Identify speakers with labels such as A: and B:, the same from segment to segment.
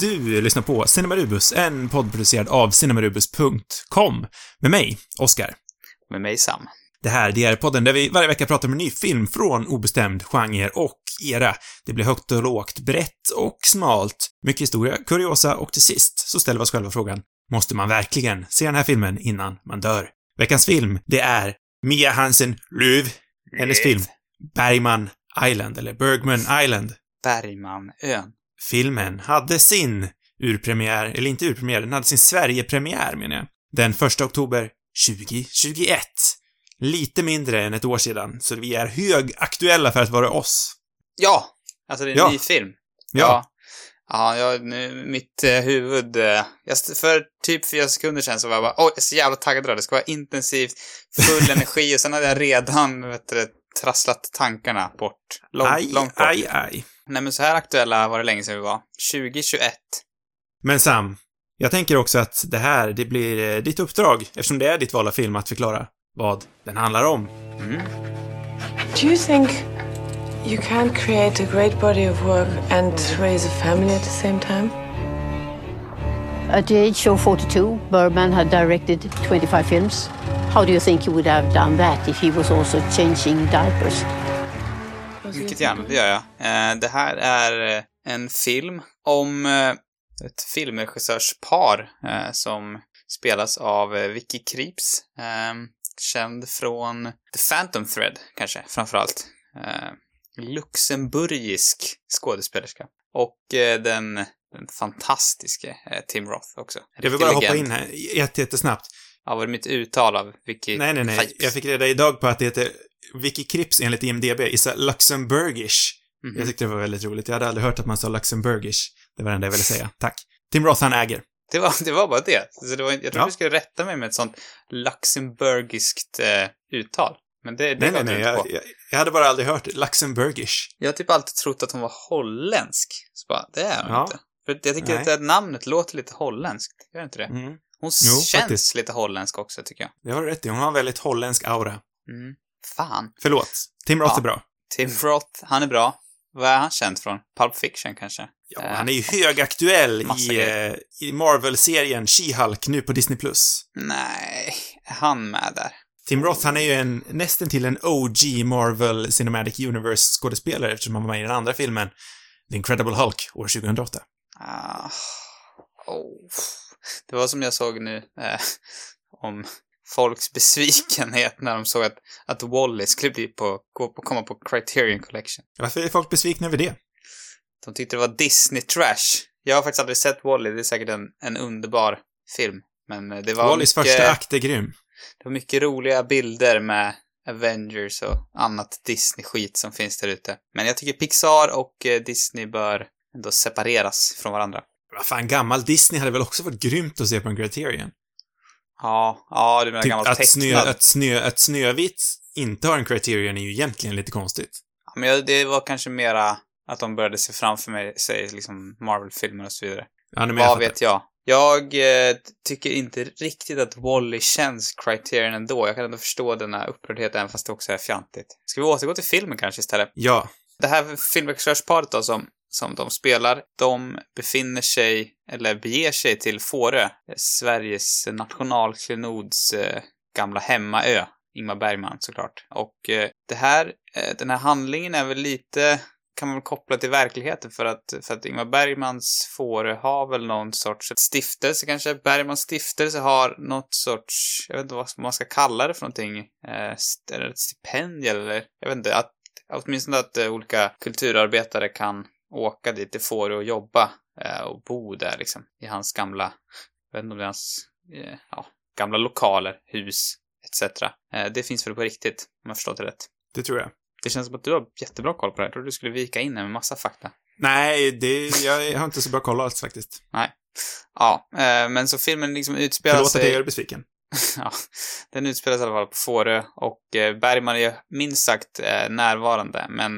A: Du lyssnar på Cinemarubus, en podd producerad av cinemarubus.com. Med mig, Oscar.
B: Med mig, Sam.
A: Det här, det är podden där vi varje vecka pratar om en ny film från obestämd genre och era. Det blir högt och lågt, brett och smalt, mycket historia, kuriosa och till sist så ställer vi oss själva frågan, måste man verkligen se den här filmen innan man dör? Veckans film, det är Mia Hansen Löv, hennes film Bergman Island, eller Bergman Island.
B: Bergmanön.
A: Filmen hade sin urpremiär, eller inte urpremiär, den hade sin Sverigepremiär menar jag, den 1 oktober 2021. Lite mindre än ett år sedan, så vi är högaktuella för att vara oss.
B: Ja! Alltså det är en
A: Ja.
B: ny film.
A: Ja.
B: Ja, ja nu, mitt eh, huvud... Eh, jag, för typ fyra sekunder sedan så var jag bara, oj, jag är så jävla taggad idag. Det ska vara intensivt, full energi och sen hade jag redan, vet du, trasslat tankarna bort. Långt,
A: aj,
B: långt bort.
A: aj, aj.
B: Nej, men så här aktuella var det länge sedan vi var. 2021.
A: Men Sam, jag tänker också att det här, det blir eh, ditt uppdrag, eftersom det är ditt val av film, att förklara vad den handlar om.
C: Do you think you can't create a great body of work and raise a family at the same time?
D: At the age of 42, Bergman had directed 25 films. How do you think he would have done that if he was also changing diapers?
B: Mycket gärna, det gör jag. Eh, det här är eh, en film om eh, ett filmregissörspar eh, som spelas av eh, Vicky Krieps. Eh, känd från The Phantom Thread, kanske, framförallt. Eh, luxemburgisk skådespelerska. Och eh, den, den fantastiske eh, Tim Roth också. En
A: Jag vill
B: riktig
A: bara hoppa in här, jätte, jättesnabbt.
B: Ja, var det mitt uttal av Vicky
A: Nej, nej, nej.
B: Krieps?
A: Jag fick reda idag på att det heter Vicky Krips enligt IMDB, is a Luxemburgish.
B: Mhm.
A: Jag tyckte det var väldigt roligt. Jag hade aldrig hört att man sa Luxemburgish. Det var det enda jag ville säga. Tack. Tim Roth, han äger.
B: Det var, det var bara det. Så det var, jag trodde
A: Ja.
B: du skulle rätta mig med ett sånt luxemburgiskt eh, uttal. Men det, det
A: Nej,
B: var
A: nej, nej. Jag, jag, jag hade bara aldrig hört Luxemburgish.
B: Jag har typ alltid trott att hon var holländsk. Så bara, det är hon
A: Ja.
B: inte. För jag tycker
A: Nej.
B: att det namnet låter lite holländskt. Gör inte det?
A: Mm.
B: Hon
A: Jo,
B: känns
A: faktiskt.
B: lite holländsk också, tycker jag.
A: Det har du rätt i. Hon har en väldigt holländsk aura.
B: Mm. Fan.
A: Förlåt. Tim Roth
B: Ja.
A: är bra.
B: Tim Roth, han är bra. Vad är han känd från? Pulp Fiction, kanske?
A: Ja,
B: Eh,
A: han är ju högaktuell i, eh, i Marvel-serien She-Hulk nu på Disney+.
B: Nej, är han med där?
A: Tim Roth, han är ju en, nästan till en OG Marvel Cinematic Universe-skådespelare eftersom han var med i den andra filmen, The Incredible Hulk, år 2008.
B: Ah, oh. Det var som jag såg nu eh, om folks besvikenhet när de såg att, att Wall-E skulle bli på, gå på, komma på Criterion Collection.
A: Varför är folk besvikna över det?
B: De tyckte det var Disney-trash. Jag har faktiskt aldrig sett Wall-E, det är säkert en, en underbar film. Men eh, det var
A: Wall-E's
B: mycket,
A: första akt är grym.
B: det var mycket roliga bilder med Avengers och annat Disney-skit som finns där ute. Men jag tycker Pixar och eh, Disney bör ändå separeras från varandra.
A: Vad fan, gammal Disney hade väl också varit grymt att se på en Criterion?
B: Ja, ja, du menar
A: Typ
B: gammal
A: att, snö, att, snö, att Snövit inte har en Criterion är ju egentligen lite konstigt.
B: Ja, men jag- det var kanske mera att de började se framför mig, sig liksom Marvel-filmer och så vidare.
A: Ja, jag
B: Vad
A: fattar.
B: vet jag? Jag eh, tycker inte riktigt att Wall-E känns Criterion ändå. Jag kan ändå förstå den här upprördheten, även fast det också är fjantigt. Ska vi återgå till filmen kanske istället?
A: Ja.
B: Det här filmregissörsparet då som, som de spelar, de befinner sig, eller beger sig till Fårö, Sveriges nationalklenods eh, gamla hemmaö. Ingmar Bergman såklart. Och eh, det här, eh, den här handlingen är väl lite, kan man väl koppla till verkligheten för att, för att Ingmar Bergmans Fårö har väl någon sorts stiftelse kanske. Bergmans stiftelse har något sorts, jag vet inte vad man ska kalla det för någonting, eh, st- eller ett stipendium eller, jag vet inte, att åtminstone att eh, olika kulturarbetare kan åka dit till Fårö och jobba eh, och bo där liksom i hans gamla, jag vet inte om det är hans, eh, ja, gamla lokaler, hus etc. Eh, det finns väl på riktigt, om jag förstått det rätt.
A: Det tror jag.
B: Det känns som att du har jättebra koll på det här. Jag trodde du skulle vika in med massa fakta.
A: Nej, det, jag har inte så bra koll alls faktiskt.
B: Nej. Ja, eh, men så filmen liksom utspelar
A: Förlåt att jag
B: sig...
A: gör besviken.
B: ja, den utspelar sig i alla fall på Fårö och eh, Bergman är minst sagt eh, närvarande, men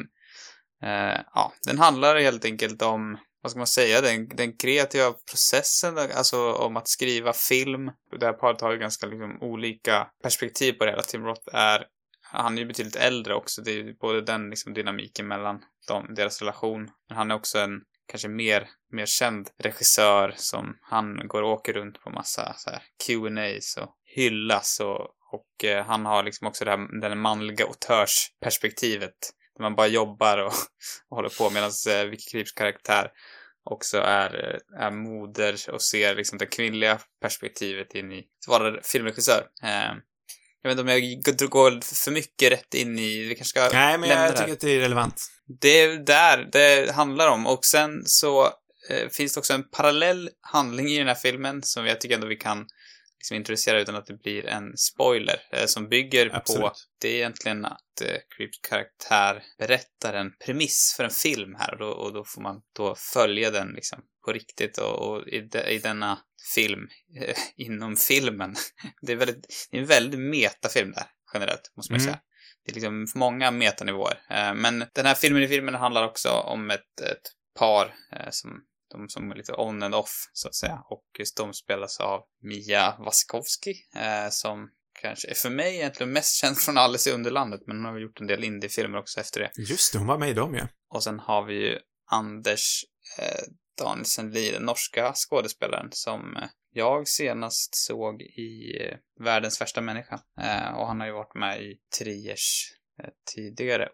B: Eh, ja, den handlar helt enkelt om, vad ska man säga, den, den kreativa processen, alltså om att skriva film. Det här paret har ju ganska liksom olika perspektiv på det hela. Tim Roth är, han är ju betydligt äldre också, det är ju både den liksom dynamiken mellan dem, deras relation, men han är också en kanske mer, mer känd regissör som han går och åker runt på massa så här Q&As och hyllas och, och eh, han har liksom också det här, det här manliga autörsperspektivet där man bara jobbar och, och håller på medan eh, Vicky Krips karaktär också är, är moder och ser liksom det kvinnliga perspektivet in i, vara filmregissör. Eh, jag vet inte om jag går för mycket rätt in i, vi kanske ska
A: Nej, men jag
B: här.
A: tycker att det är relevant.
B: Det är där det handlar om. Och sen så eh, finns det också en parallell handling i den här filmen som jag tycker ändå vi kan liksom introducera utan att det blir en spoiler. Eh, som bygger på,
A: Absolut.
B: det är egentligen att eh, Creeps karaktär berättar en premiss för en film här och då, och då får man då följa den liksom på riktigt och, och i, de, i denna film, eh, inom filmen. det är väldigt, det är en väldigt metafilm där, generellt, måste man
A: Mm.
B: säga. Det är liksom många metanivåer. Eh, Men den här filmen i filmen handlar också om ett, ett par eh, som de som är lite on and off, så att säga. Och just de spelas av Mia Wasikowski, eh, som kanske är för mig egentligen mest känd från Alice i Underlandet, men hon har väl gjort en del indiefilmer också efter det.
A: Just det, hon var med i dem ju.
B: Och sen har vi ju Anders eh, Danielsen Lie, den norska skådespelaren, som eh, jag senast såg i eh, Världens värsta människa. Eh, och han har ju varit med i Triers eh, tidigare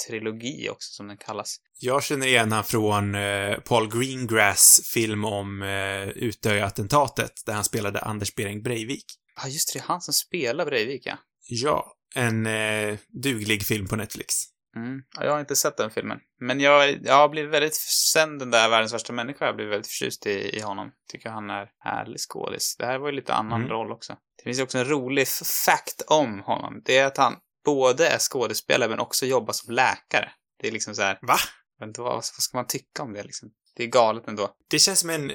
B: Oslo-trilogi också, som den kallas.
A: Jag känner igen han från eh, Paul Greengrass film om eh, Utöya-attentatet, där han spelade Anders Behring Breivik.
B: Ja, just det, det är han som spelar Breivik, ja.
A: Ja, en eh, duglig film på Netflix.
B: Mm. Ja, jag har inte sett den filmen. Men jag, jag har blivit väldigt, sen den där Världens värsta människa, jag har blivit väldigt förtjust i, i honom. Tycker han är härlig skådis. Det här var ju lite annan
A: Mm.
B: roll också. Det finns ju också en rolig fact om honom. Det är att han både är skådespelare men också jobbar som läkare. Det är liksom så här,
A: Va?
B: vet inte, vad, ska man tycka om det liksom? Det är galet ändå.
A: Det känns som en,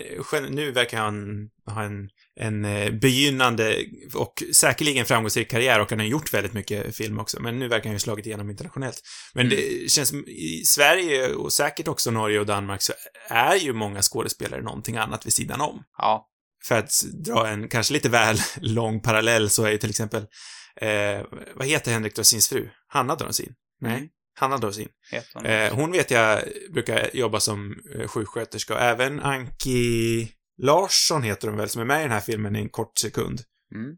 A: nu verkar han ha en, en eh, begynnande och säkerligen framgångsrik karriär och han har gjort väldigt mycket film också, men nu verkar han ju slagit igenom internationellt. Men det känns som i Sverige och säkert också Norge och Danmark så är ju många skådespelare någonting annat vid sidan om.
B: Ja.
A: För att dra en kanske lite väl lång parallell så är ju till exempel, eh, vad heter Henrik Dorsins fru? Hanna Dorsin? Nej,
B: Mm.
A: Hanna Dorsin.
B: Hon.
A: Eh, hon vet jag brukar jobba som eh, sjuksköterska och även Anki Larsson heter hon väl, som är med i den här filmen i en kort sekund.
B: Mm.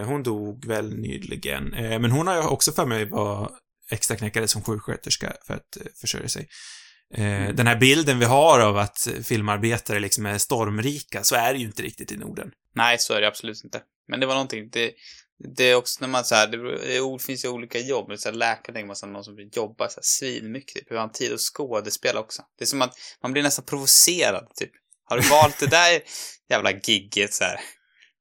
A: Eh, hon dog väl nyligen, eh, men hon har ju också för mig var extra knäckade som sjuksköterska för att eh, försörja sig. Eh, Den här bilden vi har av att filmarbetare liksom är stormrika, så är det ju inte riktigt i Norden.
B: Nej, så är det absolut inte. Men det var någonting, det, det är också när man så här, det, det finns ju olika jobb. Så här, läkare tänker man här, någon som jobbar så här svinmycket, typ. Hur har han tid att skådespela också? Det är som att man blir nästan provocerad, typ. Har du valt det där jävla gigget så här,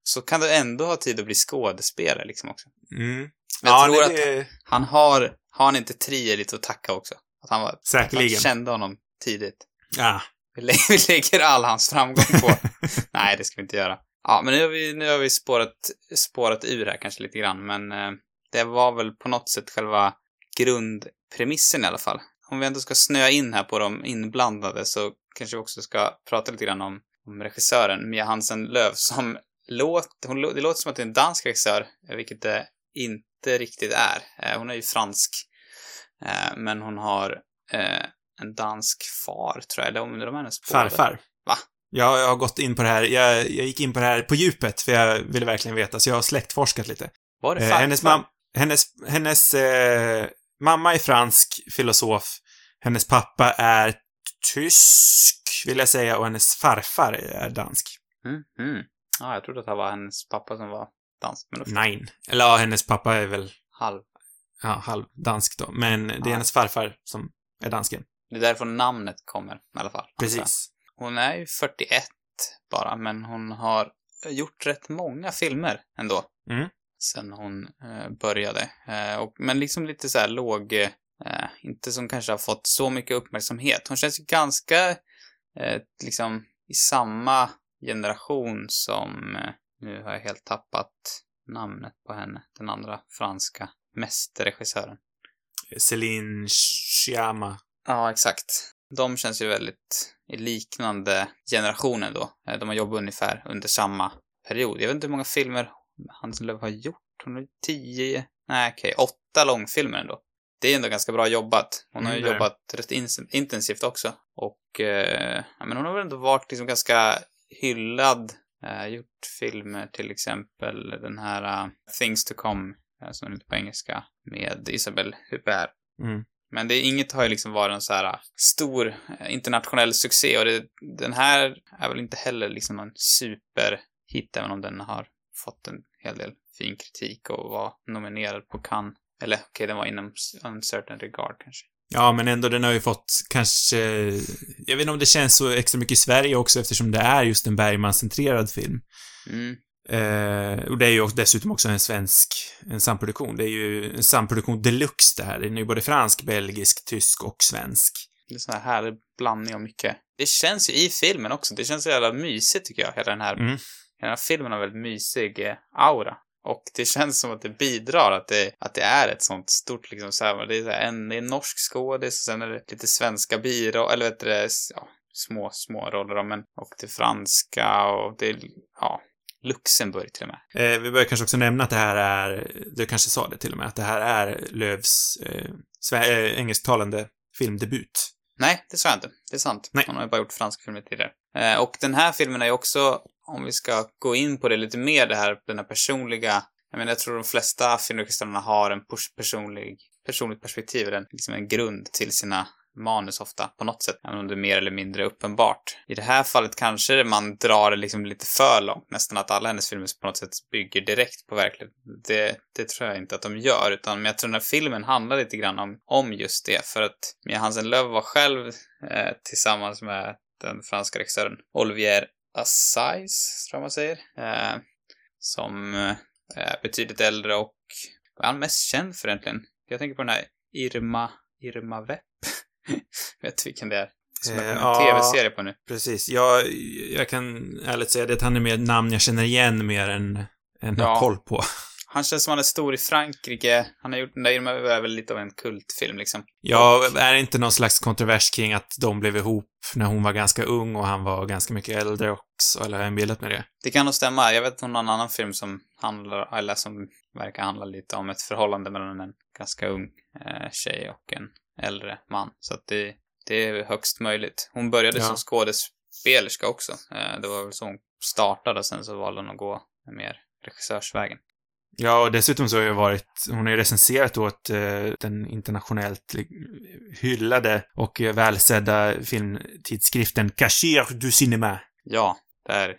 B: så kan du ändå ha tid att bli skådespelare liksom också.
A: Mm.
B: Men jag tror
A: nej,
B: att
A: det...
B: han har, har han inte Trier att tacka också? Att han var, att
A: Säkerligen.
B: man kände honom tidigt.
A: Ja.
B: Vi lägger all hans framgång på. Nej, det ska vi inte göra. Ja, men nu har vi, nu har vi spårat, spårat ur här kanske lite grann, men eh, det var väl på något sätt själva grundpremissen i alla fall. Om vi ändå ska snöa in här på de inblandade så kanske vi också ska prata lite grann om, om regissören Mia Hansen Löv som låter, hon, det låter som att det är en dansk regissör, vilket det inte riktigt är. Eh, hon är ju fransk, eh, men hon har eh, en dansk far, tror jag. Eller undrar om hennes.
A: Farfar. Jag, jag har gått in på det här, jag, jag gick in på det här på djupet, för jag ville verkligen veta, så jag har släktforskat lite.
B: Var det
A: Eh, hennes mam hennes, hennes eh, mamma är fransk filosof, hennes pappa är tysk, vill jag säga, och hennes farfar är dansk.
B: Mm, mm. Ja, jag trodde att det var hennes pappa som var dansk, men då
A: Nej. Eller ja, hennes pappa är väl,
B: halv.
A: ja, halvdansk då, men det är
B: Ja.
A: hennes farfar som är dansken.
B: Det är därifrån namnet kommer, i alla fall.
A: Precis.
B: Hon är ju 41 bara, men hon har gjort rätt många filmer ändå.
A: Mm.
B: Sen hon eh, började. Eh, och, men liksom lite så här låg, eh, inte som kanske har fått så mycket uppmärksamhet. Hon känns ju ganska, eh, liksom, i samma generation som, eh, nu har jag helt tappat namnet på henne, den andra franska mästerregissören.
A: Céline Sciamma.
B: Ja, exakt. De känns ju väldigt i liknande generationer då. Eh, De har jobbat ungefär under samma period. Jag vet inte hur många filmer Hansen Löv har gjort. Hon har tio, nej okej, åtta långfilmer ändå. det är ändå ganska bra jobbat. Hon har ju
A: Mm,
B: jobbat rätt in- intensivt också. Och, eh, men hon har väl ändå varit liksom ganska hyllad. Eh, gjort filmer, till exempel den här eh, Things to Come, eh, som är lite på engelska, med Isabelle Huppert.
A: Mm.
B: Men det, inget har ju liksom varit en så här uh, stor uh, internationell succé och det, den här är väl inte heller liksom någon superhit även om den har fått en hel del fin kritik och var nominerad på Cannes. Eller okej, den var inom uncertain regard kanske.
A: Ja, men ändå, den har ju fått kanske... Jag vet inte om det känns så extra mycket i Sverige också eftersom det är just en Bergman-centrerad film.
B: Mm.
A: Eh, och det är ju dessutom också en svensk, en samproduktion. Det är ju en samproduktion deluxe det här. Den är ju både fransk, belgisk, tysk och svensk.
B: Det är sån här härlig blandning av mycket. Det känns ju i filmen också. Det känns så jävla mysigt tycker jag, hela den här
A: Mm.
B: Hela den här filmen har väldigt mysig eh, aura. Och det känns som att det bidrar att det, att det är ett sånt stort liksom så här, det är, en, det är en norsk skådis och sen är det lite svenska biro, eller vet du ja, små, små roller då, men och det franska och det, ja, Luxemburg till och med.
A: Eh, vi bör kanske också nämna att det här är, du kanske sa det till och med, att det här är Lövs eh, eh, engelsktalande filmdebut.
B: Nej, det sa jag inte. Det är sant.
A: Nej.
B: Han har ju bara gjort franska filmer tidigare. Eh, och den här filmen är ju också, om vi ska gå in på det lite mer, det här, den här personliga... Jag menar, jag tror de flesta filmregissörerna har en pers- personlig, personligt perspektiv, en, liksom en grund till sina manus ofta, på något sätt, även om det är mer eller mindre uppenbart. I det här fallet kanske man drar det liksom lite för långt, nästan att alla hennes filmer på något sätt bygger direkt på verkligheten. Det, det tror jag inte att de gör, utan men jag tror den här filmen handlar lite grann om, om just det, för att Mia Hansen-Löf var själv eh, tillsammans med den franska regissören Olivier Assayas, tror jag man säger, eh, som eh, är betydligt äldre och vad är han mest känd för egentligen? Jag tänker på den här Irma, Irma Vepp. Vet vilken det är? Som
A: Eh,
B: är på en
A: ja.
B: tv-serie på nu.
A: Precis. Jag, jag kan ärligt säga det att han är mer ett namn jag känner igen mer än, än
B: Ja.
A: har koll på.
B: Han känns som han är stor i Frankrike. Han har gjort, den där Vepp är väl lite av en kultfilm liksom.
A: Ja, är det inte någon slags kontrovers kring att de blev ihop när hon var ganska ung och han var ganska mycket äldre också, eller har jag inbillat med det?
B: Det kan nog stämma. Jag vet att hon har en annan film som handlar, eller som verkar handla lite om ett förhållande mellan en ganska ung eh, tjej och en äldre man. Så att det, det är högst möjligt. Hon började
A: Ja.
B: som skådespelerska också. Eh, det var väl så hon startade och sen så valde hon att gå mer regissörsvägen.
A: Ja, och dessutom så har jag varit, hon har ju recenserat åt eh, den internationellt hyllade och eh, välsedda filmtidskriften Cachir du Cinéma.
B: Ja, där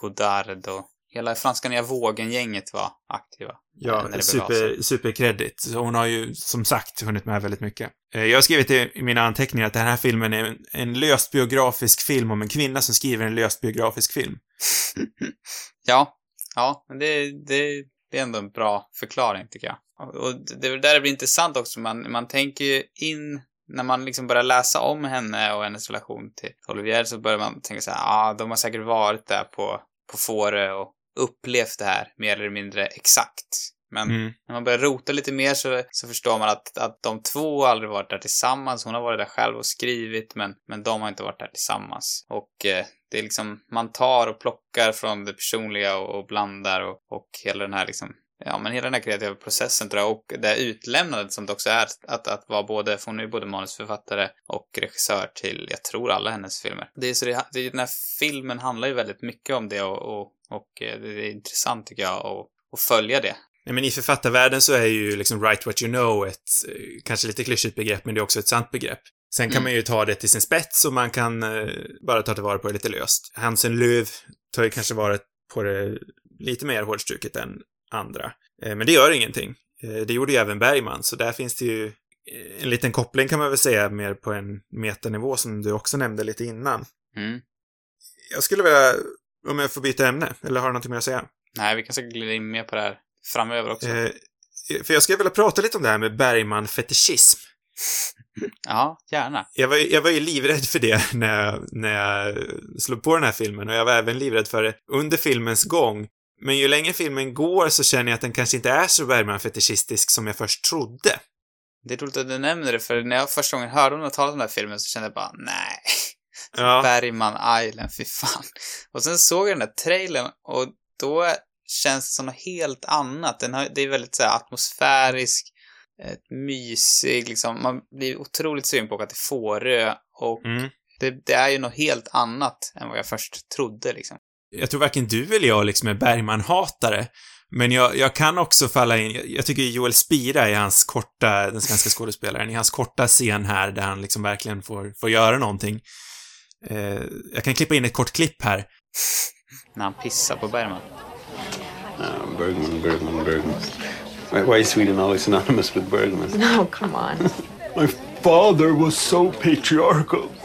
B: Godard och hela franska nya vågen-gänget var aktiva.
A: Ja, super, superkredit. Hon har ju som sagt hunnit med väldigt mycket. Eh, Jag har skrivit i mina anteckningar att den här filmen är en, en löst biografisk film om en kvinna som skriver en löst biografisk film.
B: Ja, ja, men det, det, det är ändå en bra förklaring tycker jag. Och- det är där det blir intressant också. Man, man tänker ju in, när man liksom börjar läsa om henne och hennes relation till Olivier så börjar man tänka så här, ja, ah, de har säkert varit där på, på Fårö och upplevt det här mer eller mindre exakt. Men
A: Mm.
B: när man börjar rota lite mer så, så förstår man att, att de två aldrig varit där tillsammans. Hon har varit där själv och skrivit, men, men de har inte varit där tillsammans. Och eh, det är liksom, man tar och plockar från det personliga och, och blandar och, och hela den här liksom, ja men hela den här kreativa processen tror jag. Och det utlämnandet som det också är, att, att vara både, för hon är ju både manusförfattare och regissör till, jag tror alla hennes filmer. Det är så det, det, den här filmen handlar ju väldigt mycket om det och, och, och eh, det är intressant tycker jag att, att följa det.
A: Nej, men i författarvärlden så är ju liksom write what you know ett eh, kanske lite klyschigt begrepp, men det är också ett sant begrepp. Sen kan
B: Mm.
A: man ju ta det till sin spets och man kan eh, bara ta tillvara på det lite löst. Hansen Löv tar ju kanske varit på det lite mer hårdstruket än andra. Eh, men det gör ingenting. Eh, det gjorde ju även Bergman, så där finns det ju eh, en liten koppling kan man väl säga, mer på en metanivå som du också nämnde lite innan.
B: Mm.
A: Jag skulle vilja, om jag får byta ämne, eller har du någonting mer att säga?
B: Nej, vi kan säkert glida in mer på det här framöver också.
A: Eh, för jag skulle vilja prata lite om det här med Bergman-fetischism.
B: Ja, gärna.
A: Jag var, jag var ju livrädd för det när jag, när jag slog på den här filmen och jag var även livrädd för det under filmens gång. Men ju längre filmen går så känner jag att den kanske inte är så Bergman-fetischistisk som jag först trodde.
B: Det är roligt att du nämner det, för när jag första gången hörde om talas om den här filmen så kände jag bara, nej.
A: Ja.
B: Bergman Island, fy fan. Och sen såg jag den där trailern och då känns det som något helt annat. Den har, det är väldigt så här, atmosfärisk. ett mysig, liksom, man blir otroligt sugen på att åka till Fårö och
A: Mm.
B: det, det är ju något helt annat än vad jag först trodde liksom.
A: Jag tror varken du eller jag liksom är Bergman-hatare. Men jag, jag kan också falla in, jag, jag tycker Joel Spira i hans korta, den svenska skådespelaren, i hans korta scen här där han liksom verkligen får, får göra någonting. Eh, jag kan klippa in ett kort klipp här.
B: När han pissar på Bergman.
E: Ah, Bergman, Bergman, Bergman. Why, why is Sweden always synonymous with Bergman?
C: No, come on.
E: My father was so patriarchal.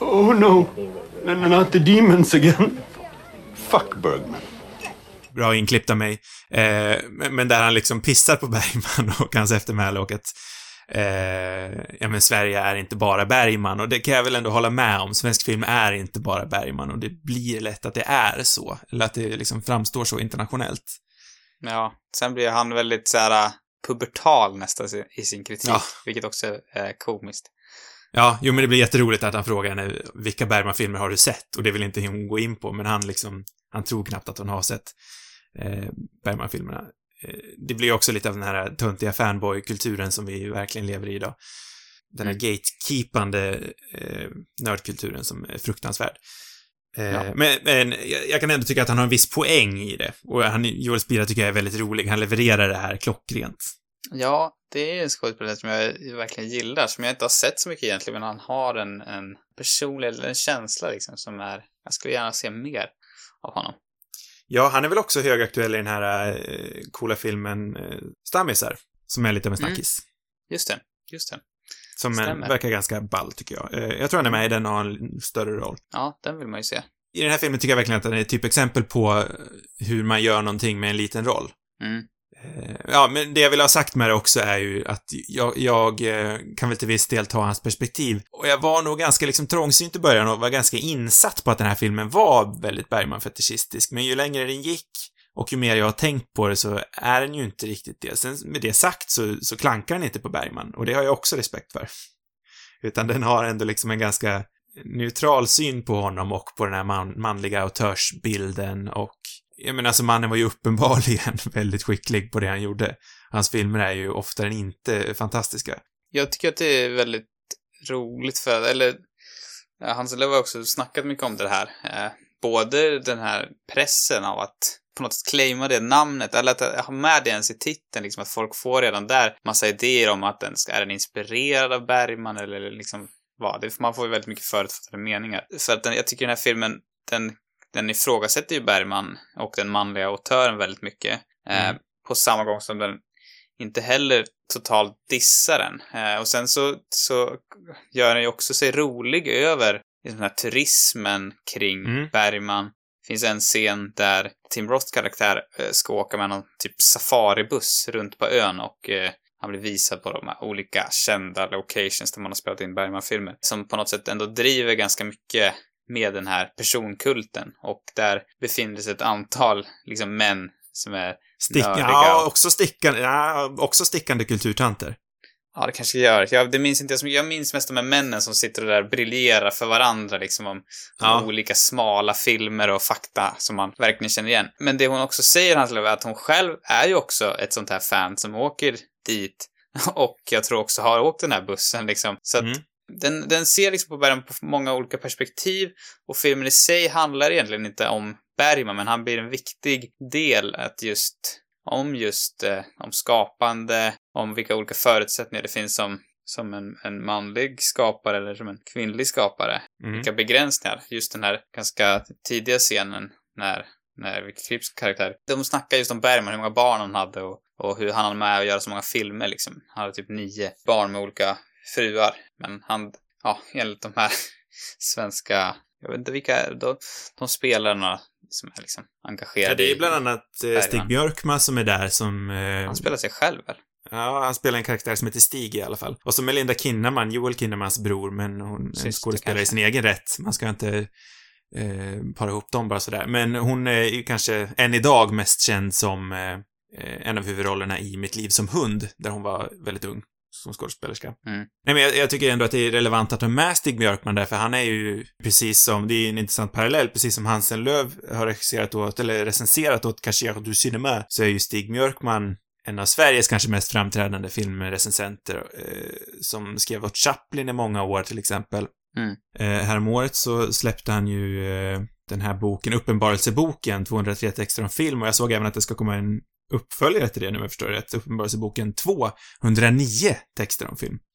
E: oh no, N- not the demons again. Fuck Bergman.
A: Bra inklippt av mig. Eh, men men där han liksom pissar på Bergman och hans eftermäle och att eh, ja men Sverige är inte bara Bergman och det kan jag väl ändå hålla med om. Svensk film är inte bara Bergman och det blir lätt att det är så. Eller att det liksom framstår så internationellt.
B: Ja, sen blir han väldigt så här äh, pubertal nästan i sin kritik,
A: Ja.
B: vilket också är komiskt.
A: Ja, jo men det blir jätteroligt att han frågar henne vilka Bergman-filmer har du sett? Och det vill inte hon gå in på, men han liksom, han tror knappt att hon har sett eh, Bergman-filmerna. Eh, det blir också lite av den här töntiga fanboy-kulturen som vi verkligen lever i idag. Den här gatekeepande eh, nördkulturen som är fruktansvärd. Eh,
B: Ja.
A: Men, men jag, jag kan ändå tycka att han har en viss poäng i det. Och han, Joel Spira tycker jag är väldigt rolig. Han levererar det här klockrent.
B: Ja, det är en skådespelare som jag verkligen gillar, som jag inte har sett så mycket egentligen, men han har en, en personlig, eller en känsla liksom som är, jag skulle gärna se mer av honom.
A: Ja, han är väl också högaktuell i den här eh, coola filmen eh, Stammisar, som är lite av en
B: Mm.
A: snackis.
B: Just det, just det.
A: Som en, verkar ganska ball, tycker jag. Eh, jag tror han är med i den och har en större roll.
B: Ja, den vill man ju se.
A: I den här filmen tycker jag verkligen att den är ett typexempel på eh, hur man gör någonting med en liten roll.
B: Mm.
A: Eh, ja, men det jag vill ha sagt med det också är ju att jag, jag eh, kan väl till viss del ta hans perspektiv. Och jag var nog ganska liksom trångsynt i början och var ganska insatt på att den här filmen var väldigt Bergman-fetischistisk. Men ju längre den gick och ju mer jag har tänkt på det så är den ju inte riktigt det. Sen med det sagt så, så klankar den inte på Bergman och det har jag också respekt för. Utan den har ändå liksom en ganska neutral syn på honom och på den här man, manliga autörsbilden och jag menar, alltså mannen var ju uppenbarligen väldigt skicklig på det han gjorde. Hans filmer är ju oftare än inte fantastiska.
B: Jag tycker att det är väldigt roligt för, eller ja, Hans Löv har också snackat mycket om det här. Eh, både den här pressen av att på något sätt claima det namnet, eller att eh, ha med det ens i titeln, liksom att folk får redan där massa idéer om att den ska, är den inspirerad av Bergman eller liksom vad? Det, man får ju väldigt mycket förutfattade meningar. För att den, jag tycker den här filmen, den, den ifrågasätter ju Bergman och den manliga autören väldigt mycket. Eh,
A: Mm.
B: på samma gång som den inte heller totalt dissar den. Eh, och sen så, så gör den ju också sig rolig över den här turismen kring
A: Mm.
B: Bergman. Det finns en scen där Tim Roths karaktär eh, ska åka med någon typ safaribuss runt på ön och eh, han blir visad på de här olika kända locations där man har spelat in Bergman-filmer. Som på något sätt ändå driver ganska mycket med den här personkulten. Och där befinner sig ett antal liksom män som är
A: Stick,
B: nördiga
A: ja, också stickande, ja, också stickande kulturtanter.
B: Ja, det kanske gör. Jag, det minns inte jag minns mest de här männen som sitter där och briljerar för varandra liksom om,
A: Ja.
B: olika smala filmer och fakta som man verkligen känner igen. Men det hon också säger, Hans Lööf, är att hon själv är ju också ett sånt här fan som åker dit och jag tror också har åkt den här bussen liksom. Så att
A: Mm.
B: Den, den ser liksom på Bergman på många olika perspektiv och filmen i sig handlar egentligen inte om Bergman, men han blir en viktig del att just om just eh, om skapande, om vilka olika förutsättningar det finns som, som en, en manlig skapare eller som en kvinnlig skapare.
A: Mm.
B: Vilka begränsningar. Just den här ganska tidiga scenen när, när Vicky Kripps karaktär, de snackar just om Bergman, hur många barn han hade och, och hur han hann med att göra så många filmer liksom. Han hade typ nio barn med olika fruar. Men han, ja, enligt de här svenska, jag vet inte vilka, de, de spelarna som är liksom engagerade
A: Ja, det är bland annat eh, Stig. Björkman som är där som... Eh,
B: Han spelar sig själv väl?
A: Ja, han spelar en karaktär som heter Stig i alla fall. Och så Melinda Kinnaman, Joel Kinnamans bror, men hon är skådespelare i sin egen rätt. Man ska inte eh, para ihop dem bara sådär. Men hon är ju kanske än idag mest känd som eh, eh, en av huvudrollerna i Mitt liv som hund, där hon var väldigt ung som skådespelerska.
B: Mm.
A: Nej, men jag, jag tycker ändå att det är relevant att ha med Stig Björkman där, för han är ju precis som, det är en intressant parallell, precis som Hansen Löv har regisserat åt, eller recenserat åt Cachier du Cinéma, så är ju Stig Björkman en av Sveriges kanske mest framträdande filmrecensenter, eh, som skrev åt Chaplin i många år till exempel.
B: Mm.
A: Eh, häromåret så släppte han ju eh, den här boken, Uppenbarelseboken, 203 texter om film, och jag såg även att det ska komma en uppföljare till det nu om jag förstår rätt, Uppenbarelseboken 2, 109 texter om film.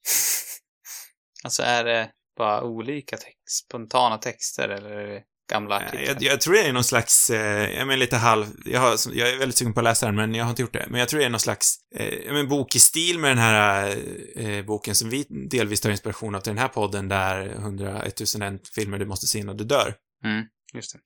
B: Alltså är det bara olika text, spontana texter eller gamla artiklar?
A: Jag, jag tror det är någon slags, eh, jag menar lite halv, jag, har, jag är väldigt sugen på att läsa den, men jag har inte gjort det. Men jag tror det är någon slags, eh, menar, bok i stil med den här eh, boken som vi delvis tar inspiration av till den här podden, där 100, 1001 filmer du måste se innan du dör.
B: Mm.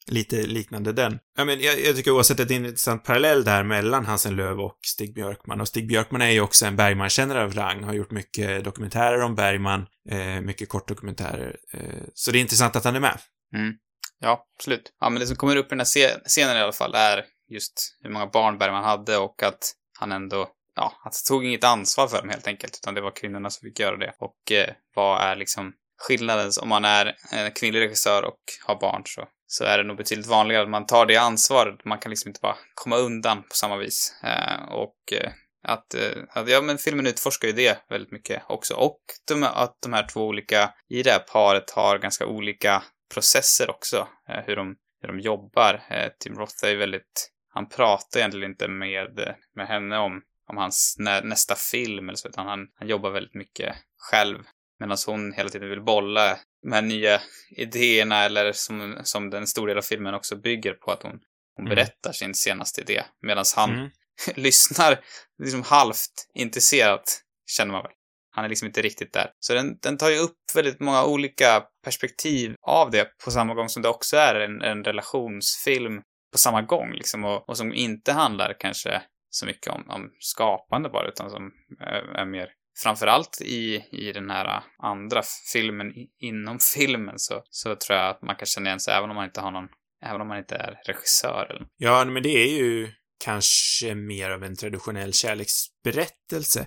A: Lite liknande den. Ja, men jag, jag tycker oavsett att det är en intressant parallell där mellan Hansen Löv och Stig Björkman. Och Stig Björkman är ju också en Bergman-kännare av rang, har gjort mycket dokumentärer om Bergman, eh, mycket kortdokumentärer. Eh, så det är intressant att han är med.
B: Mm. Ja, absolut. Ja, men det som kommer upp i den här sce- scenen i alla fall är just hur många barn Bergman hade och att han ändå, ja, han tog inget ansvar för dem helt enkelt, utan det var kvinnorna som fick göra det. Och eh, vad är liksom skillnaden om man är en kvinnlig regissör och har barn så, så är det nog betydligt vanligare att man tar det ansvaret. Man kan liksom inte bara komma undan på samma vis. Eh, och eh, att, eh, att, ja men filmen utforskar ju det väldigt mycket också. Och de, att de här två olika, i det här paret har ganska olika processer också, eh, hur, de, hur de jobbar. Eh, Tim Roth är ju väldigt, han pratar egentligen inte med, med henne om, om hans nä, nästa film eller så, utan han, han jobbar väldigt mycket själv. Medan hon hela tiden vill bolla de här nya idéerna eller som, som den stor del av filmen också bygger på att hon, hon
A: Mm.
B: berättar sin senaste idé. Medan han
A: Mm.
B: lyssnar liksom halvt intresserat, känner man väl. Han är liksom inte riktigt där. Så den, den tar ju upp väldigt många olika perspektiv av det på samma gång som det också är en, en relationsfilm på samma gång liksom och, och som inte handlar kanske så mycket om, om skapande bara utan som är, är mer framförallt i, i den här andra filmen inom filmen så, så tror jag att man kan känna igen sig även om man inte har någon, även om man inte är regissör eller
A: Ja, men det är ju kanske mer av en traditionell kärleksberättelse.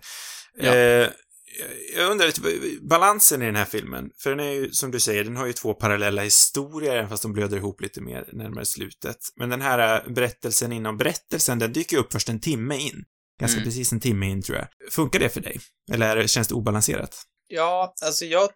B: Ja.
A: Eh, jag undrar lite, balansen i den här filmen, för den är ju, som du säger, den har ju två parallella historier, även fast de blöder ihop lite mer närmare slutet. Men den här eh, berättelsen inom berättelsen, den dyker upp först en timme in. Ganska
B: Mm.
A: precis en timme in, tror jag. Funkar det för dig? Eller känns det obalanserat?
B: Ja, alltså jag,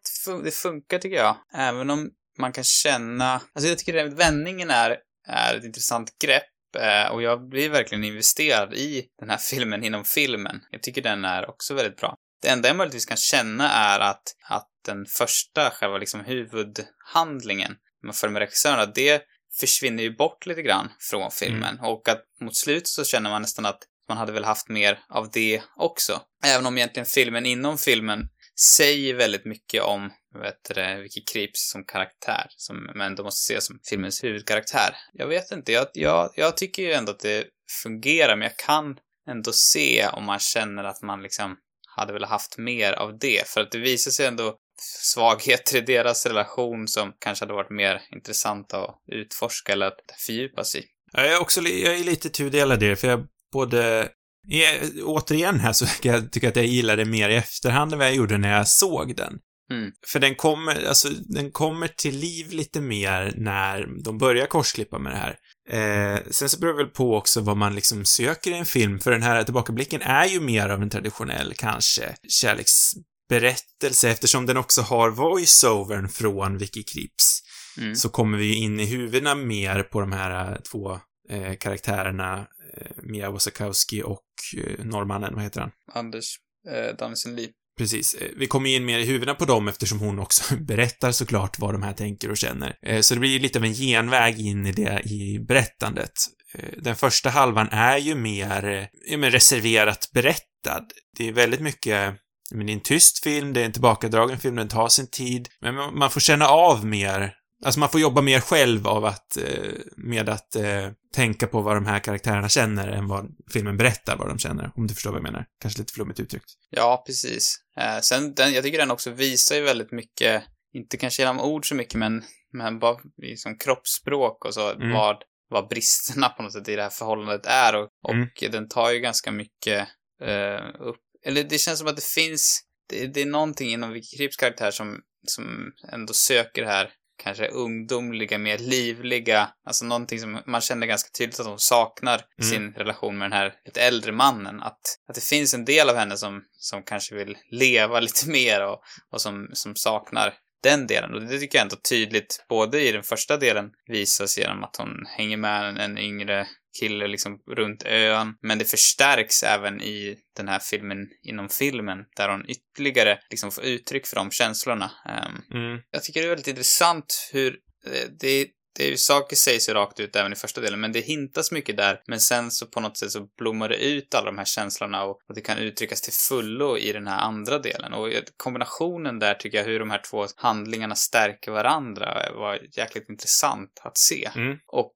B: det funkar tycker jag. Även om man kan känna, alltså jag tycker att vändningen är, är ett intressant grepp eh, och jag blir verkligen investerad i den här filmen inom filmen. Jag tycker den är också väldigt bra. Det enda jag möjligtvis kan känna är att, att den första, själva liksom huvudhandlingen för med regissörerna, det försvinner ju bort lite grann från filmen. Och att mot slutet så känner man nästan att man hade väl haft mer av det också. Även om egentligen filmen inom filmen säger väldigt mycket om, vad heter det, Vicky Krips som karaktär, som man ändå måste se som filmens huvudkaraktär. Jag vet inte, jag, jag, jag tycker ju ändå att det fungerar, men jag kan ändå se om man känner att man liksom hade velat haft mer av det, för att det visar sig ändå svagheter i deras relation som kanske hade varit mer intressanta att utforska eller att fördjupa sig i.
A: Jag är också jag är lite tudelad i det, för jag både... Återigen här så kan jag tycka att jag gillade mer i efterhand än vad jag gjorde när jag såg den.
B: Mm.
A: För den kommer, alltså, den kommer till liv lite mer när de börjar korsklippa med det här. Eh, sen så beror det väl på också vad man liksom söker i en film, för den här tillbakablicken är ju mer av en traditionell, kanske, kärleksberättelse eftersom den också har voiceovern från Vicky Krieps.
B: Mm.
A: Så kommer vi ju in i huvudena mer på de här eh, två eh, karaktärerna, Mia Wasikowski och eh, norrmannen, vad heter han?
B: Anders eh, Danielsson Lee.
A: Precis. Eh, Vi kommer in mer i huvudena på dem eftersom hon också berättar såklart vad de här tänker och känner. Eh, Så det blir lite av en genväg in i det i berättandet. Den första halvan är ju mer, ja, men reserverat berättad. Det är väldigt mycket men det är en tyst film, det är en tillbakadragen film, den tar sin tid, men man får känna av mer Alltså man får jobba mer själv av att, eh, med att eh, tänka på vad de här karaktärerna känner än vad filmen berättar vad de känner, om du förstår vad jag menar. Kanske lite flummigt uttryckt.
B: Ja, precis. Eh, sen, den, jag tycker den också visar ju väldigt mycket, inte kanske genom ord så mycket, men, men bara i som kroppsspråk och så,
A: Mm.
B: vad, vad bristerna på något sätt i det här förhållandet är. Och,
A: Mm.
B: och den tar ju ganska mycket eh, upp, eller det känns som att det finns det, det är någonting inom Vicky Krips karaktär som, som ändå söker det här kanske ungdomliga, mer livliga, alltså någonting som man känner ganska tydligt att hon saknar
A: Mm.
B: sin relation med den här lite äldre mannen. Att, att det finns en del av henne som, som kanske vill leva lite mer och, och som, som saknar den delen. Och det tycker jag ändå tydligt, både i den första delen visas genom att hon hänger med en, en yngre kille liksom runt ön, men det förstärks även i den här filmen inom filmen, där hon ytterligare liksom får uttryck för de känslorna. Ehm,
A: Mm.
B: jag tycker det är väldigt intressant hur eh, det, det är ju saker sägs ju rakt ut även i första delen, men det hintas mycket där. Men sen så på något sätt så blommar det ut alla de här känslorna och, och det kan uttryckas till fullo i den här andra delen. Och kombinationen där tycker jag, hur de här två handlingarna stärker varandra, var jäkligt intressant att se.
A: Mm.
B: Och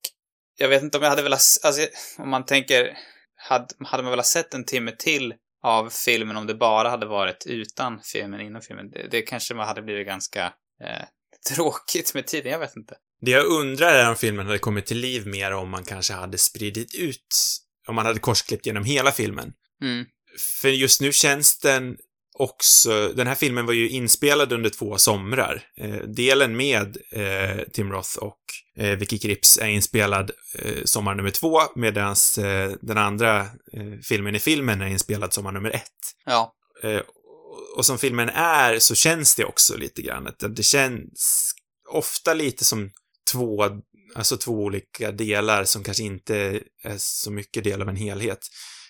B: jag vet inte om jag hade velat, alltså om man tänker, hade, hade man velat sett en timme till av filmen om det bara hade varit utan filmen, inom filmen, det, det kanske man hade blivit ganska eh, tråkigt med tiden, jag vet inte.
A: Det jag undrar är om filmen hade kommit till liv mer om man kanske hade spridit ut, om man hade korsklippt genom hela filmen.
B: Mm.
A: För just nu känns den också, den här filmen var ju inspelad under två somrar. Eh, delen med eh, Tim Roth och eh, Vicky Kripps är inspelad eh, sommar nummer två, medan eh, den andra eh, filmen i filmen är inspelad sommar nummer ett.
B: Ja.
A: Eh, och som filmen är så känns det också lite grann att det känns ofta lite som två, alltså två olika delar som kanske inte är så mycket del av en helhet.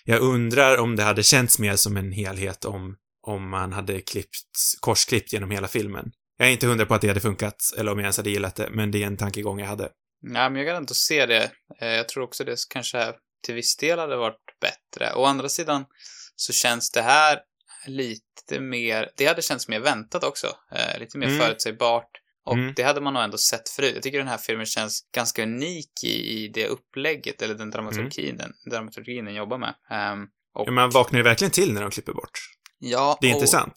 A: Jag undrar om det hade känts mer som en helhet om, om man hade klippt, korsklippt genom hela filmen. Jag är inte hundra på att det hade funkat, eller om jag ens hade gillat det, men det är en tankegång jag hade.
B: Nej, men jag kan inte se det. Eh, Jag tror också det kanske till viss del hade varit bättre. Å andra sidan så känns det här lite mer, det hade känts mer väntat också. Eh, lite mer
A: Mm.
B: förutsägbart. Och
A: Mm.
B: det hade man nog ändå sett förut. Jag tycker den här filmen känns ganska unik i, i det upplägget, eller den dramaturgin, den, dramaturgin den jobbar med. Ehm, och,
A: Man vaknar ju verkligen till när de klipper bort.
B: ja,
A: Det är
B: och-
A: intressant.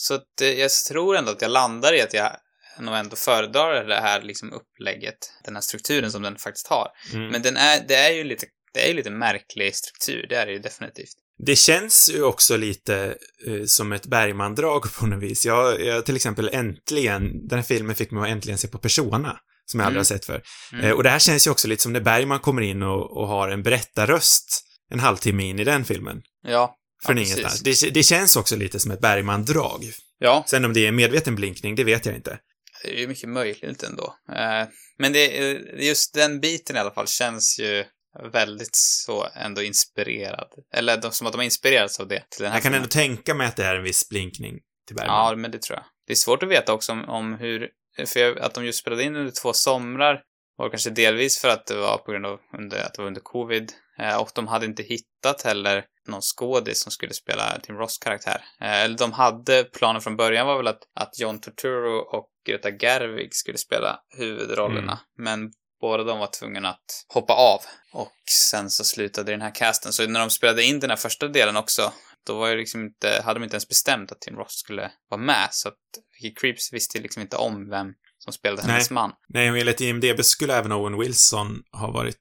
B: Så att, eh, jag tror ändå att jag landar i att jag nog ändå föredrar det här liksom upplägget, den här strukturen som den faktiskt har.
A: Mm.
B: Men den är, det är ju lite, det är ju lite märklig struktur, det är det ju definitivt.
A: Det känns ju också lite eh, som ett Bergman-drag på något vis. Jag, jag till exempel äntligen, den här filmen fick mig att äntligen se på Persona, som jag aldrig
B: Mm.
A: har sett för.
B: Mm.
A: Eh, och det här känns ju också lite som när Bergman kommer in och, och har en berättarröst en halvtimme in i den filmen.
B: Ja.
A: Från
B: ja,
A: ingenstans. Det, det känns också lite som ett Bergman-drag.
B: Ja,
A: Sen om det är en medveten blinkning, det vet jag inte.
B: det är ju mycket möjligt ändå. Eh, Men det, eh, just den biten i alla fall känns ju väldigt så ändå inspirerad. Eller de, som att de har inspirerats av det till den här
A: Jag kan
B: filmen.
A: ändå tänka mig att det är en viss blinkning till Bergman.
B: Ja, men det tror jag. Det är svårt att veta också om, om hur, för jag, att de just spelade in under två somrar var kanske delvis för att det var på grund av under, att det var under covid. Eh, och de hade inte hittat heller någon skådis som skulle spela Tim Ross karaktär. Eh, eller de hade, planen från början var väl att, att John Turturro och Greta Gerwig skulle spela huvudrollerna. Men båda de var tvungna att hoppa av. Och sen så slutade den här casten. Så när de spelade in den här första delen också, då var ju liksom inte, hade de inte ens bestämt att Tim Ross skulle vara med. Så att Vicky Creeps visste liksom inte om vem som spelade
A: Nej.
B: hennes man.
A: Nej, och enligt IMDB skulle även Owen Wilson ha varit